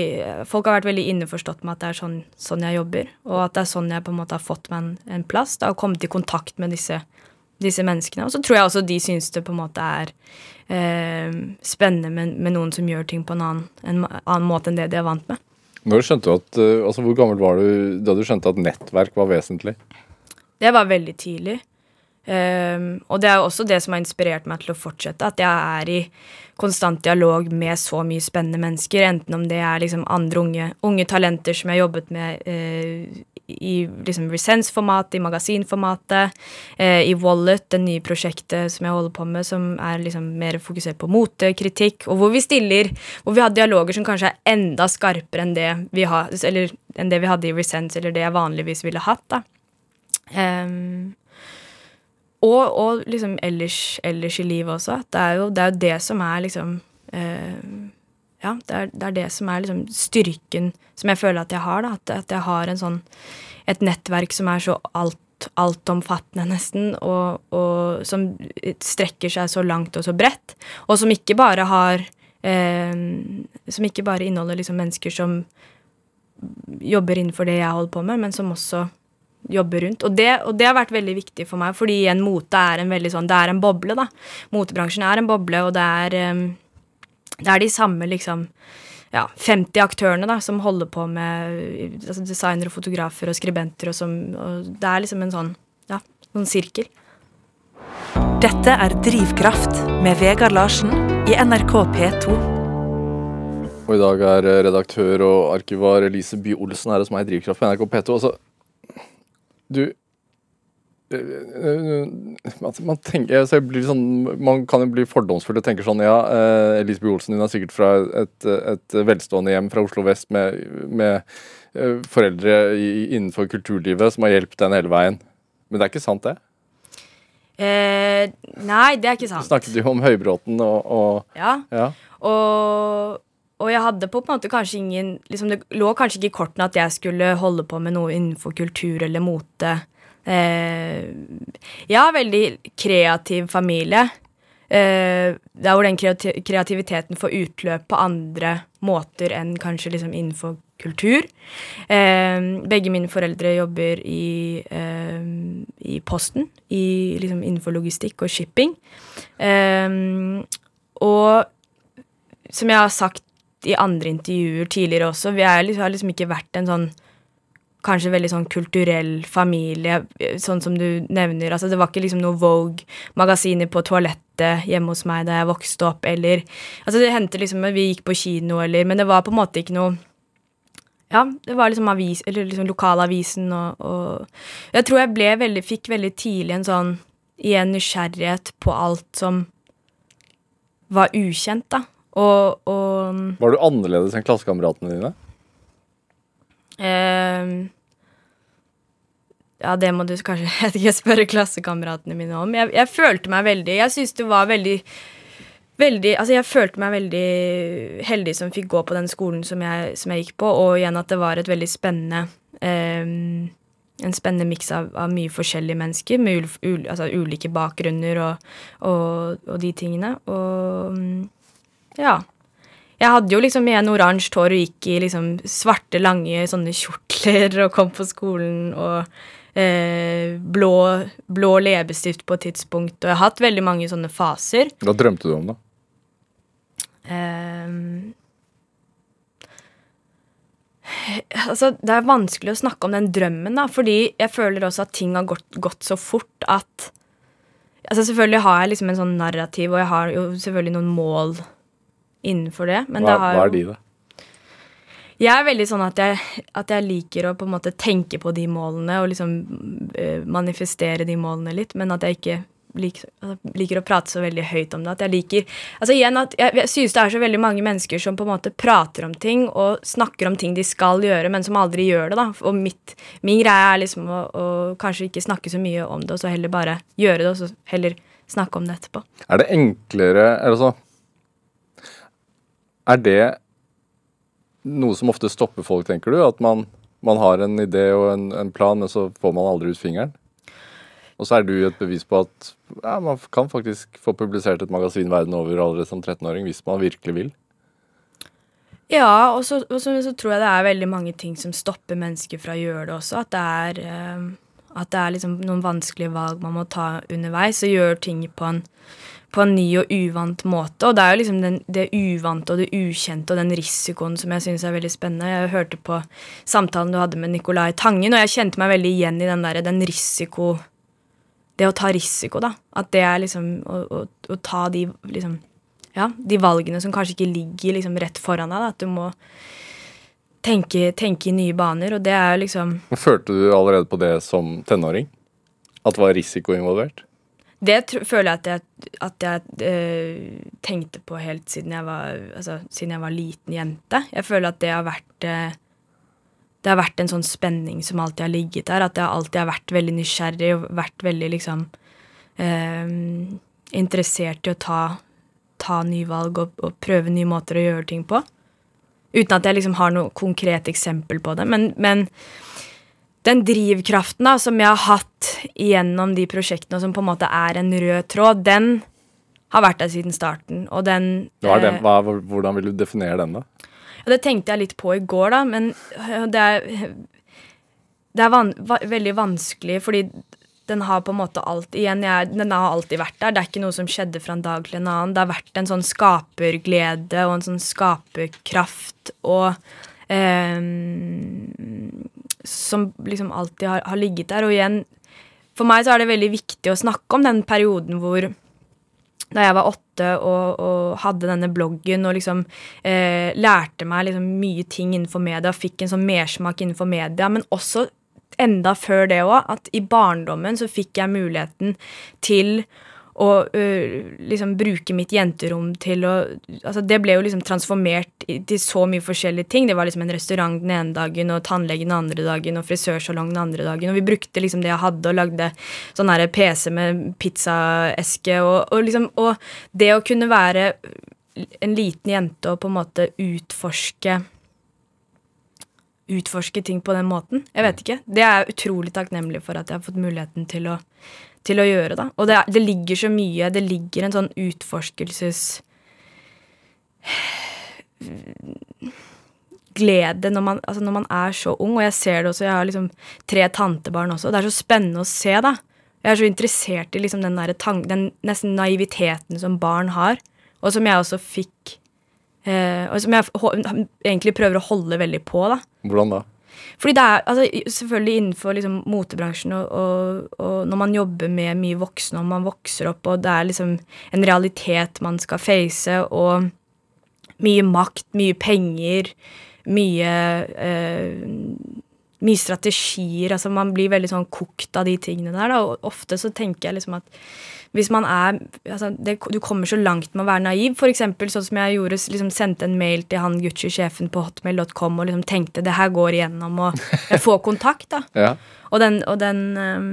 folk har vært veldig innforstått med at det er sånn, sånn jeg jobber, og at det er sånn jeg på en måte har fått meg en, en plass, da, og kommet i kontakt med disse, disse menneskene. Og så tror jeg også de syns det på en måte er eh, spennende med, med noen som gjør ting på en annen, en annen måte enn det de er vant med.
Når skjønte du at, eh, altså Hvor gammel var du da du skjønte at nettverk var vesentlig?
Det var veldig tidlig. Ehm, og det er jo også det som har inspirert meg til å fortsette. At jeg er i konstant dialog med så mye spennende mennesker. Enten om det er liksom andre unge, unge talenter som jeg har jobbet med uh, i liksom Resens-formatet, i magasinformatet, uh, i Wallet, det nye prosjektet som jeg holder på med, som er liksom mer fokusert på motekritikk, og hvor vi stiller Hvor vi har dialoger som kanskje er enda skarpere enn det vi, har, eller, enn det vi hadde i Resens, eller det jeg vanligvis ville hatt. da. Ehm, og, og liksom ellers, ellers i livet også. Det er jo det, er det som er liksom eh, Ja, det er, det er det som er liksom styrken som jeg føler at jeg har. da, At, at jeg har en sånn, et nettverk som er så alt, altomfattende, nesten, og, og som strekker seg så langt og så bredt. Og som ikke bare har eh, Som ikke bare inneholder liksom mennesker som jobber innenfor det jeg holder på med, men som også jobber rundt. Og det, og det har vært veldig viktig for meg, fordi igjen, mote er en veldig sånn Det er en boble, da. Motebransjen er en boble, og det er, det er de samme, liksom ja, 50 aktørene da, som holder på med altså designere, fotografer og skribenter, og som og Det er liksom en sånn, ja, sånn sirkel.
Dette er Drivkraft med Vegard Larsen i NRK P2.
Og i dag er redaktør og arkivar Elise Bye Olsen her hos meg i Drivkraft på NRK P2. Altså, du man, man, tenker, sånn, man kan jo bli fordomsfull og tenke sånn Ja, Elisabeth Olsen hun er sikkert fra et, et, velstående hjem fra Oslo vest med, med foreldre i, innenfor kulturlivet som har hjulpet henne hele veien. Men det er ikke sant, det?
Eh, nei, det er ikke sant.
Du snakket jo om Høybråten og, og
Ja.
ja.
Og, og jeg hadde på en måte kanskje ingen liksom Det lå kanskje ikke i kortene at jeg skulle holde på med noe innenfor kultur eller mote. Eh, jeg har veldig kreativ familie. Eh, der hvor den kreativiteten får utløp på andre måter enn kanskje liksom innenfor kultur. Eh, begge mine foreldre jobber i, eh, i Posten, i, liksom innenfor logistikk og shipping. Eh, og som jeg har sagt i andre intervjuer tidligere også, vi liksom, har liksom ikke vært en sånn kanskje veldig sånn kulturell familie, sånn som du nevner. Altså, det var ikke liksom noe Vogue-magasiner på toalettet hjemme hos meg da jeg vokste opp, eller Altså, det hendte liksom at vi gikk på kino, eller Men det var på en måte ikke noe Ja, det var liksom avis, liksom lokalavisen og, og Jeg tror jeg ble veldig Fikk veldig tidlig en sånn igjen nysgjerrighet på alt som var ukjent, da. Og, og
Var du annerledes enn klassekameratene dine?
Uh, ja, det må du kanskje <laughs> jeg ikke, spørre klassekameratene mine om. Jeg, jeg, følte meg veldig Jeg syns det var veldig Veldig, altså jeg følte meg veldig heldig som fikk gå på den skolen som jeg, som jeg gikk på, og igjen at det var et veldig spennende um, En spennende miks av, av, mye forskjellige mennesker med ul, ul, altså ulike bakgrunner og, og, og, de tingene. Og ja. Jeg hadde jo liksom igjen oransje hår og gikk i liksom svarte, lange sånne kjortler og kom på skolen og eh, blå, blå leppestift på et tidspunkt. Og jeg har hatt veldig mange sånne faser.
Hva drømte du om, da?
Eh, altså, det er vanskelig å snakke om den drømmen, da, fordi jeg føler også at ting har gått, gått så fort at Altså, selvfølgelig har jeg liksom en sånn narrativ, og jeg har jo selvfølgelig noen mål innenfor det.
Men hva, det har, hva er de, da?
Jeg er veldig sånn at jeg, at jeg, liker å på en måte tenke på de målene og liksom uh, manifestere de målene litt, men at jeg ikke liker, altså, liker, å prate så veldig høyt om det. At jeg liker Altså igjen at jeg, jeg synes det er så veldig mange mennesker som på en måte prater om ting og snakker om ting de skal gjøre, men som aldri gjør det, da. Og mitt, min greie er liksom å, å kanskje ikke snakke så mye om det, og så heller bare gjøre det, og så heller snakke om det etterpå.
Er det enklere Altså er det noe som ofte stopper folk, tenker du? At man, man har en idé og en, en, plan, men så får man aldri ut fingeren? Og så er du et bevis på at ja, man kan faktisk få publisert et magasin verden over allerede som 13-åring, hvis man virkelig vil.
Ja, og så, og så, så, tror jeg det er veldig mange ting som stopper mennesker fra å gjøre det også. At det er, uh, at det er liksom noen vanskelige valg man må ta underveis, og gjøre ting på en på en ny og uvant måte. Og det er jo liksom den, det uvante og det ukjente og den risikoen som jeg syns er veldig spennende. Jeg hørte på samtalen du hadde med Nicolai Tangen, og jeg kjente meg veldig igjen i den der, den risiko Det å ta risiko, da. At det er liksom å, å, å ta de liksom Ja, de valgene som kanskje ikke ligger liksom rett foran deg. Da, at du må tenke, tenke i nye baner, og det er liksom
Følte du allerede på det som tenåring? At det var risiko involvert?
Det føler jeg at jeg, at jeg øh, tenkte på helt siden jeg, var, altså, siden jeg var liten jente. Jeg føler at det har vært øh, Det har vært en sånn spenning som alltid har ligget der. At jeg alltid har vært veldig nysgjerrig og vært veldig liksom øh, interessert i å ta, ta nye valg og, og, prøve nye måter å gjøre ting på. Uten at jeg liksom har noe konkret eksempel på det. Men, men den drivkraften da, som jeg har hatt gjennom de prosjektene, som på en måte er en rød tråd, den har vært der siden starten. Og den,
den eh, hva, Hvordan vil du definere den, da?
Ja, det tenkte jeg litt på i går, da, men øh, det er, det er van, va, veldig vanskelig, fordi den har på en måte alt igjen, jeg, Den har alltid vært der. Det er ikke noe som skjedde fra en dag til en annen. Det har vært en sånn skaperglede og en sånn skaperkraft og eh, som liksom alltid har, har, ligget der. Og igjen, for meg så er det veldig viktig å snakke om den perioden hvor da jeg var åtte og, og hadde denne bloggen og liksom eh, lærte meg liksom mye ting innenfor media, fikk en sånn mersmak innenfor media, men også enda før det òg, at i barndommen så fikk jeg muligheten til å uh, liksom bruke mitt jenterom til å Altså, det ble jo liksom transformert til så mye forskjellige ting. Det var liksom en restaurant den ene dagen, og tannlege den andre dagen, og frisørsalong den andre dagen. Og vi brukte liksom det jeg hadde, og lagde sånn her PC med pizzaeske, og, og liksom Og det å kunne være en liten jente og på en måte utforske Utforske ting på den måten. Jeg vet ikke. Det er jeg utrolig takknemlig for at jeg har fått muligheten til å, til å gjøre. da. Og det, det ligger så mye Det ligger en sånn utforskelses glede når man, altså når man er så ung, og jeg ser det også, jeg har liksom tre tantebarn også, og det er så spennende å se, da. Jeg er så interessert i liksom den, den nesten naiviteten som barn har, og som jeg også fikk eh, Og som jeg egentlig prøver å holde veldig på, da.
Hvordan da?
Fordi det er altså, selvfølgelig innenfor liksom, motebransjen, og, og, og når man jobber med mye voksne, og man vokser opp, og det er liksom en realitet man skal face, og mye makt, mye penger, mye eh, mye strategier. altså Man blir veldig sånn kokt av de tingene der. Da, og ofte så tenker jeg liksom at hvis man er altså det, Du kommer så langt med å være naiv. For eksempel sånn som jeg gjorde, liksom sendte en mail til han Gucci-sjefen på hotmail.com og liksom tenkte det her går igjennom, og jeg får <laughs> kontakt. da.
Ja.
Og den, og den, um,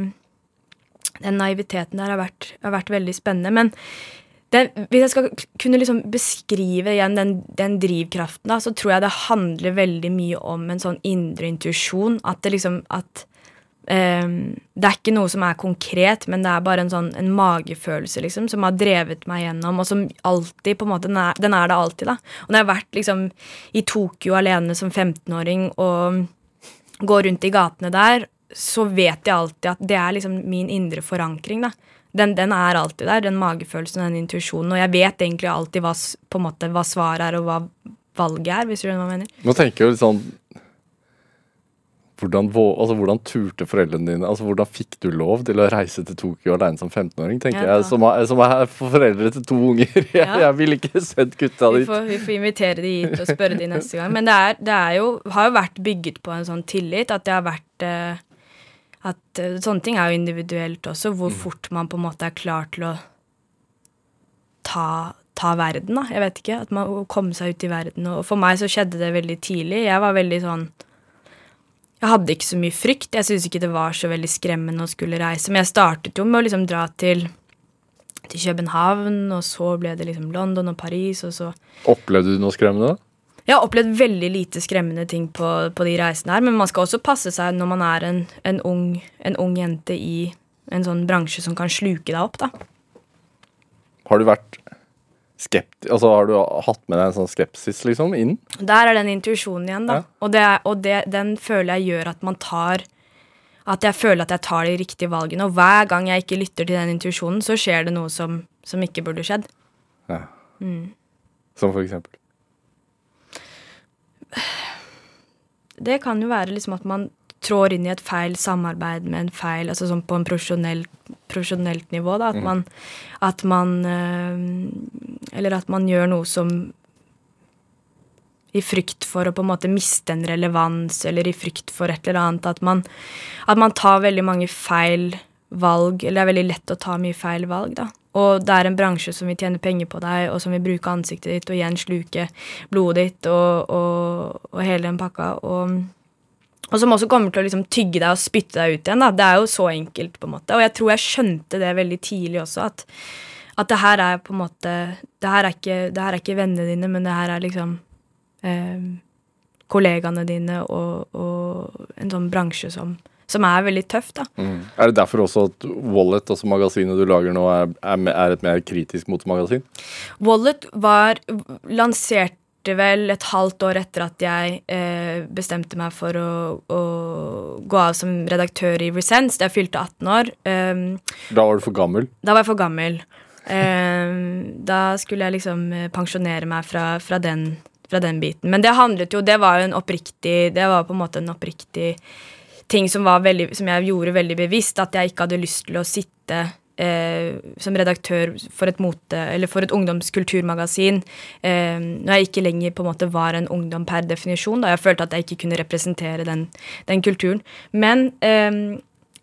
den naiviteten der har vært, har vært veldig spennende. Men den, hvis jeg skal kunne liksom beskrive igjen den, den drivkraften, da, så tror jeg det handler veldig mye om en sånn indre intuisjon. At det liksom at um, Det er ikke noe som er konkret, men det er bare en sånn en magefølelse liksom, som har drevet meg gjennom, og som alltid på en måte, Den er, den er det alltid. da. Og når jeg har vært liksom i Tokyo alene som 15-åring og går rundt i gatene der, så vet jeg alltid at det er liksom min indre forankring. da. Den, den er alltid der, den magefølelsen og den intuisjonen. Og jeg vet egentlig alltid hva, på en måte, hva svaret er, og hva valget er, hvis du skjønner hva jeg mener.
Nå tenker jeg litt sånn hvordan, altså, hvordan turte foreldrene dine Altså, Hvordan fikk du lov til å reise til Tokyo alene som 15-åring? tenker
Ja,
jeg, Som er, som er foreldre til to unger. <laughs> Jeg,
Ja.
jeg ville ikke sendt gutta
Vi får, vi får invitere de hit og spørre de neste gang. Men det, er, det er jo, har jo vært bygget på en sånn tillit at det har vært eh, at eh, Sånne ting er jo individuelt også, hvor fort man på en måte er klar til å ta, ta verden, da. Jeg vet ikke. At man kommer komme seg ut i verden. Og for meg så skjedde det veldig tidlig. Jeg var veldig sånn Jeg hadde ikke så mye frykt. Jeg syntes ikke det var så veldig skremmende å skulle reise. Men jeg startet jo med å liksom dra til til København, og så ble det liksom London og Paris, og så
Opplevde du noe skremmende? da?
Jeg har opplevd veldig lite skremmende ting på, på de reisene her, men man skal også passe seg når man er en, en, ung, en ung jente i en sånn bransje som kan sluke deg opp, da.
Har du vært skeptisk Altså, har du hatt med deg en sånn skepsis liksom inn?
Der er den intuisjonen igjen, da.
Ja.
Og, det, og det, den føler jeg gjør at man tar At jeg føler at jeg tar de riktige valgene. Og hver gang jeg ikke lytter til den intuisjonen, så skjer det noe som, som ikke burde skjedd.
Ja.
Mm.
Som for eksempel?
Det kan jo være liksom at man trår inn i et feil samarbeid med en feil Altså sånn på en profesjonell, profesjonelt nivå, da. At man At man øh, Eller at man gjør noe som i frykt for å på en måte miste en relevans, eller i frykt for et eller annet. At man, at man tar veldig mange feil valg, eller det er veldig lett å ta mye feil valg, da. Og det er en bransje som vil tjene penger på deg, og som vil bruke ansiktet ditt og igjen sluke blodet ditt og, og, og hele den pakka. Og, og som også kommer til å liksom tygge deg og spytte deg ut igjen. da. Det er jo så enkelt, på en måte. Og jeg tror jeg skjønte det veldig tidlig også, at, at det her er på en måte Det her er ikke, her er ikke vennene dine, men det her er liksom eh, kollegaene dine og, og en sånn bransje som, som er veldig tøff, da.
Er det derfor også at Wallet, altså magasinet du lager nå, er, er, et mer kritisk motemagasin?
Wallet var lanserte vel et halvt år etter at jeg eh, bestemte meg for å, å gå av som redaktør i Resense Da jeg fylte 18 år. Um,
Da var du for gammel.
da var jeg for gammel. Um, da skulle jeg liksom eh, pensjonere meg fra, fra, den, fra den biten. Men det handlet jo Det var jo en oppriktig Det var på en måte en oppriktig ting som, veldig, som jeg gjorde veldig bevisst. At jeg ikke hadde lyst til å sitte eh, som redaktør for et mote, for et ungdomskulturmagasin. Eh, når jeg ikke lenger på en måte var en ungdom per definisjon, da jeg følte at jeg ikke kunne representere den, den kulturen. Men eh,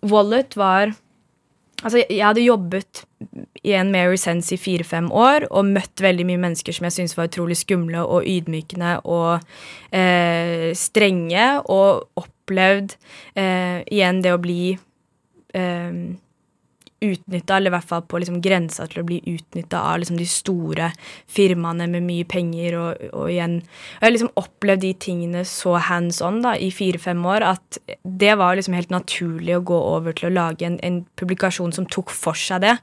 Wallet var Altså, jeg hadde jobbet i en Mary Sense i fire-fem år og møtt veldig mye mennesker som jeg syntes var utrolig skumle og ydmykende og eh, strenge, og opplevd eh, igjen det å bli eh, utnytta, eller i hvert fall på liksom grensa til å bli utnytta av liksom de store firmaene med mye penger. Og, og igjen og Jeg har liksom opplevd de tingene så hands on da, i fire-fem år at det var liksom helt naturlig å gå over til å lage en, en publikasjon som tok for seg det.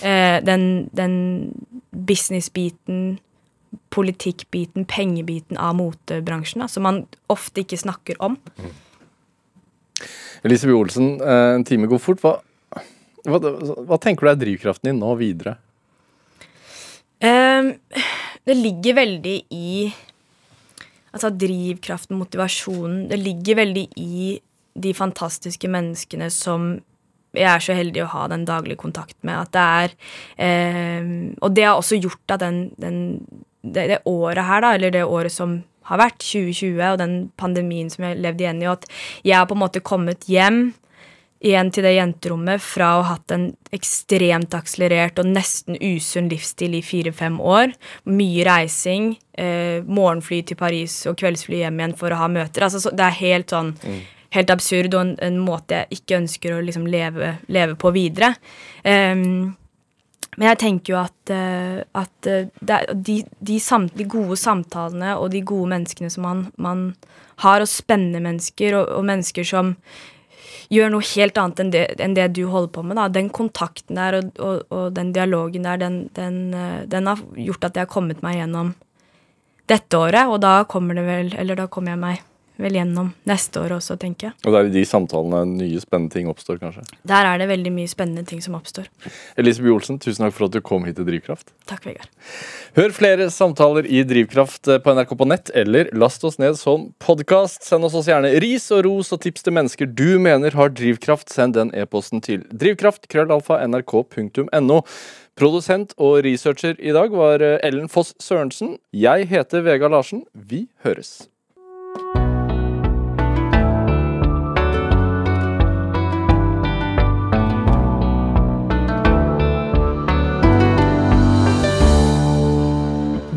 Eh, den den business-biten, politikkbiten, pengebiten av motebransjen, da, som man ofte ikke snakker om.
Elise Bjørn Olsen, eh, en time går fort. Hva hva, hva, tenker du er drivkraften din nå videre?
Um, det ligger veldig i Altså drivkraften, motivasjonen. Det ligger veldig i de fantastiske menneskene som jeg er så heldig å ha den daglige kontakt med. At det er um, Og det har også gjort at den, den, det, det, året her, da, eller det året som har vært, 2020, og den pandemien som jeg levde igjen i, at jeg har på en måte kommet hjem igjen til det jenterommet fra å ha hatt en ekstremt akselerert og nesten usunn livsstil i fire-fem år. Mye reising. Eh, morgenfly til Paris og kveldsfly hjem igjen for å ha møter. Altså, det er helt sånn mm. Helt absurd og en, en, måte jeg ikke ønsker å liksom leve, leve, på videre. Um, men jeg tenker jo at, uh, at uh, de, de, samt, de, gode samtalene og de gode menneskene som man, man har, og spennende mennesker, og, og mennesker som gjør noe helt annet enn det, enn det, du holder på med. Da. Den kontakten der og, og, og den dialogen der, den, den, eh, den, har gjort at jeg har kommet meg gjennom dette året. Og da kommer det vel Eller da kommer jeg meg vel gjennom neste år også, tenker jeg.
Og det er i de samtalene nye spennende ting oppstår, kanskje?
Der er det veldig mye spennende ting som oppstår.
Elisabeth Olsen, tusen takk for at du kom hit til Drivkraft.
Takk, Vegard.
Hør flere samtaler i Drivkraft på NRK på nett, eller last oss ned som podkast. Send oss også gjerne ris og ros og tips til mennesker du mener har drivkraft. Send den e-posten til drivkraft.krøllalfa.nrk.no. Produsent og researcher i dag var Ellen Foss Sørensen. Jeg heter Vega Larsen. Vi høres.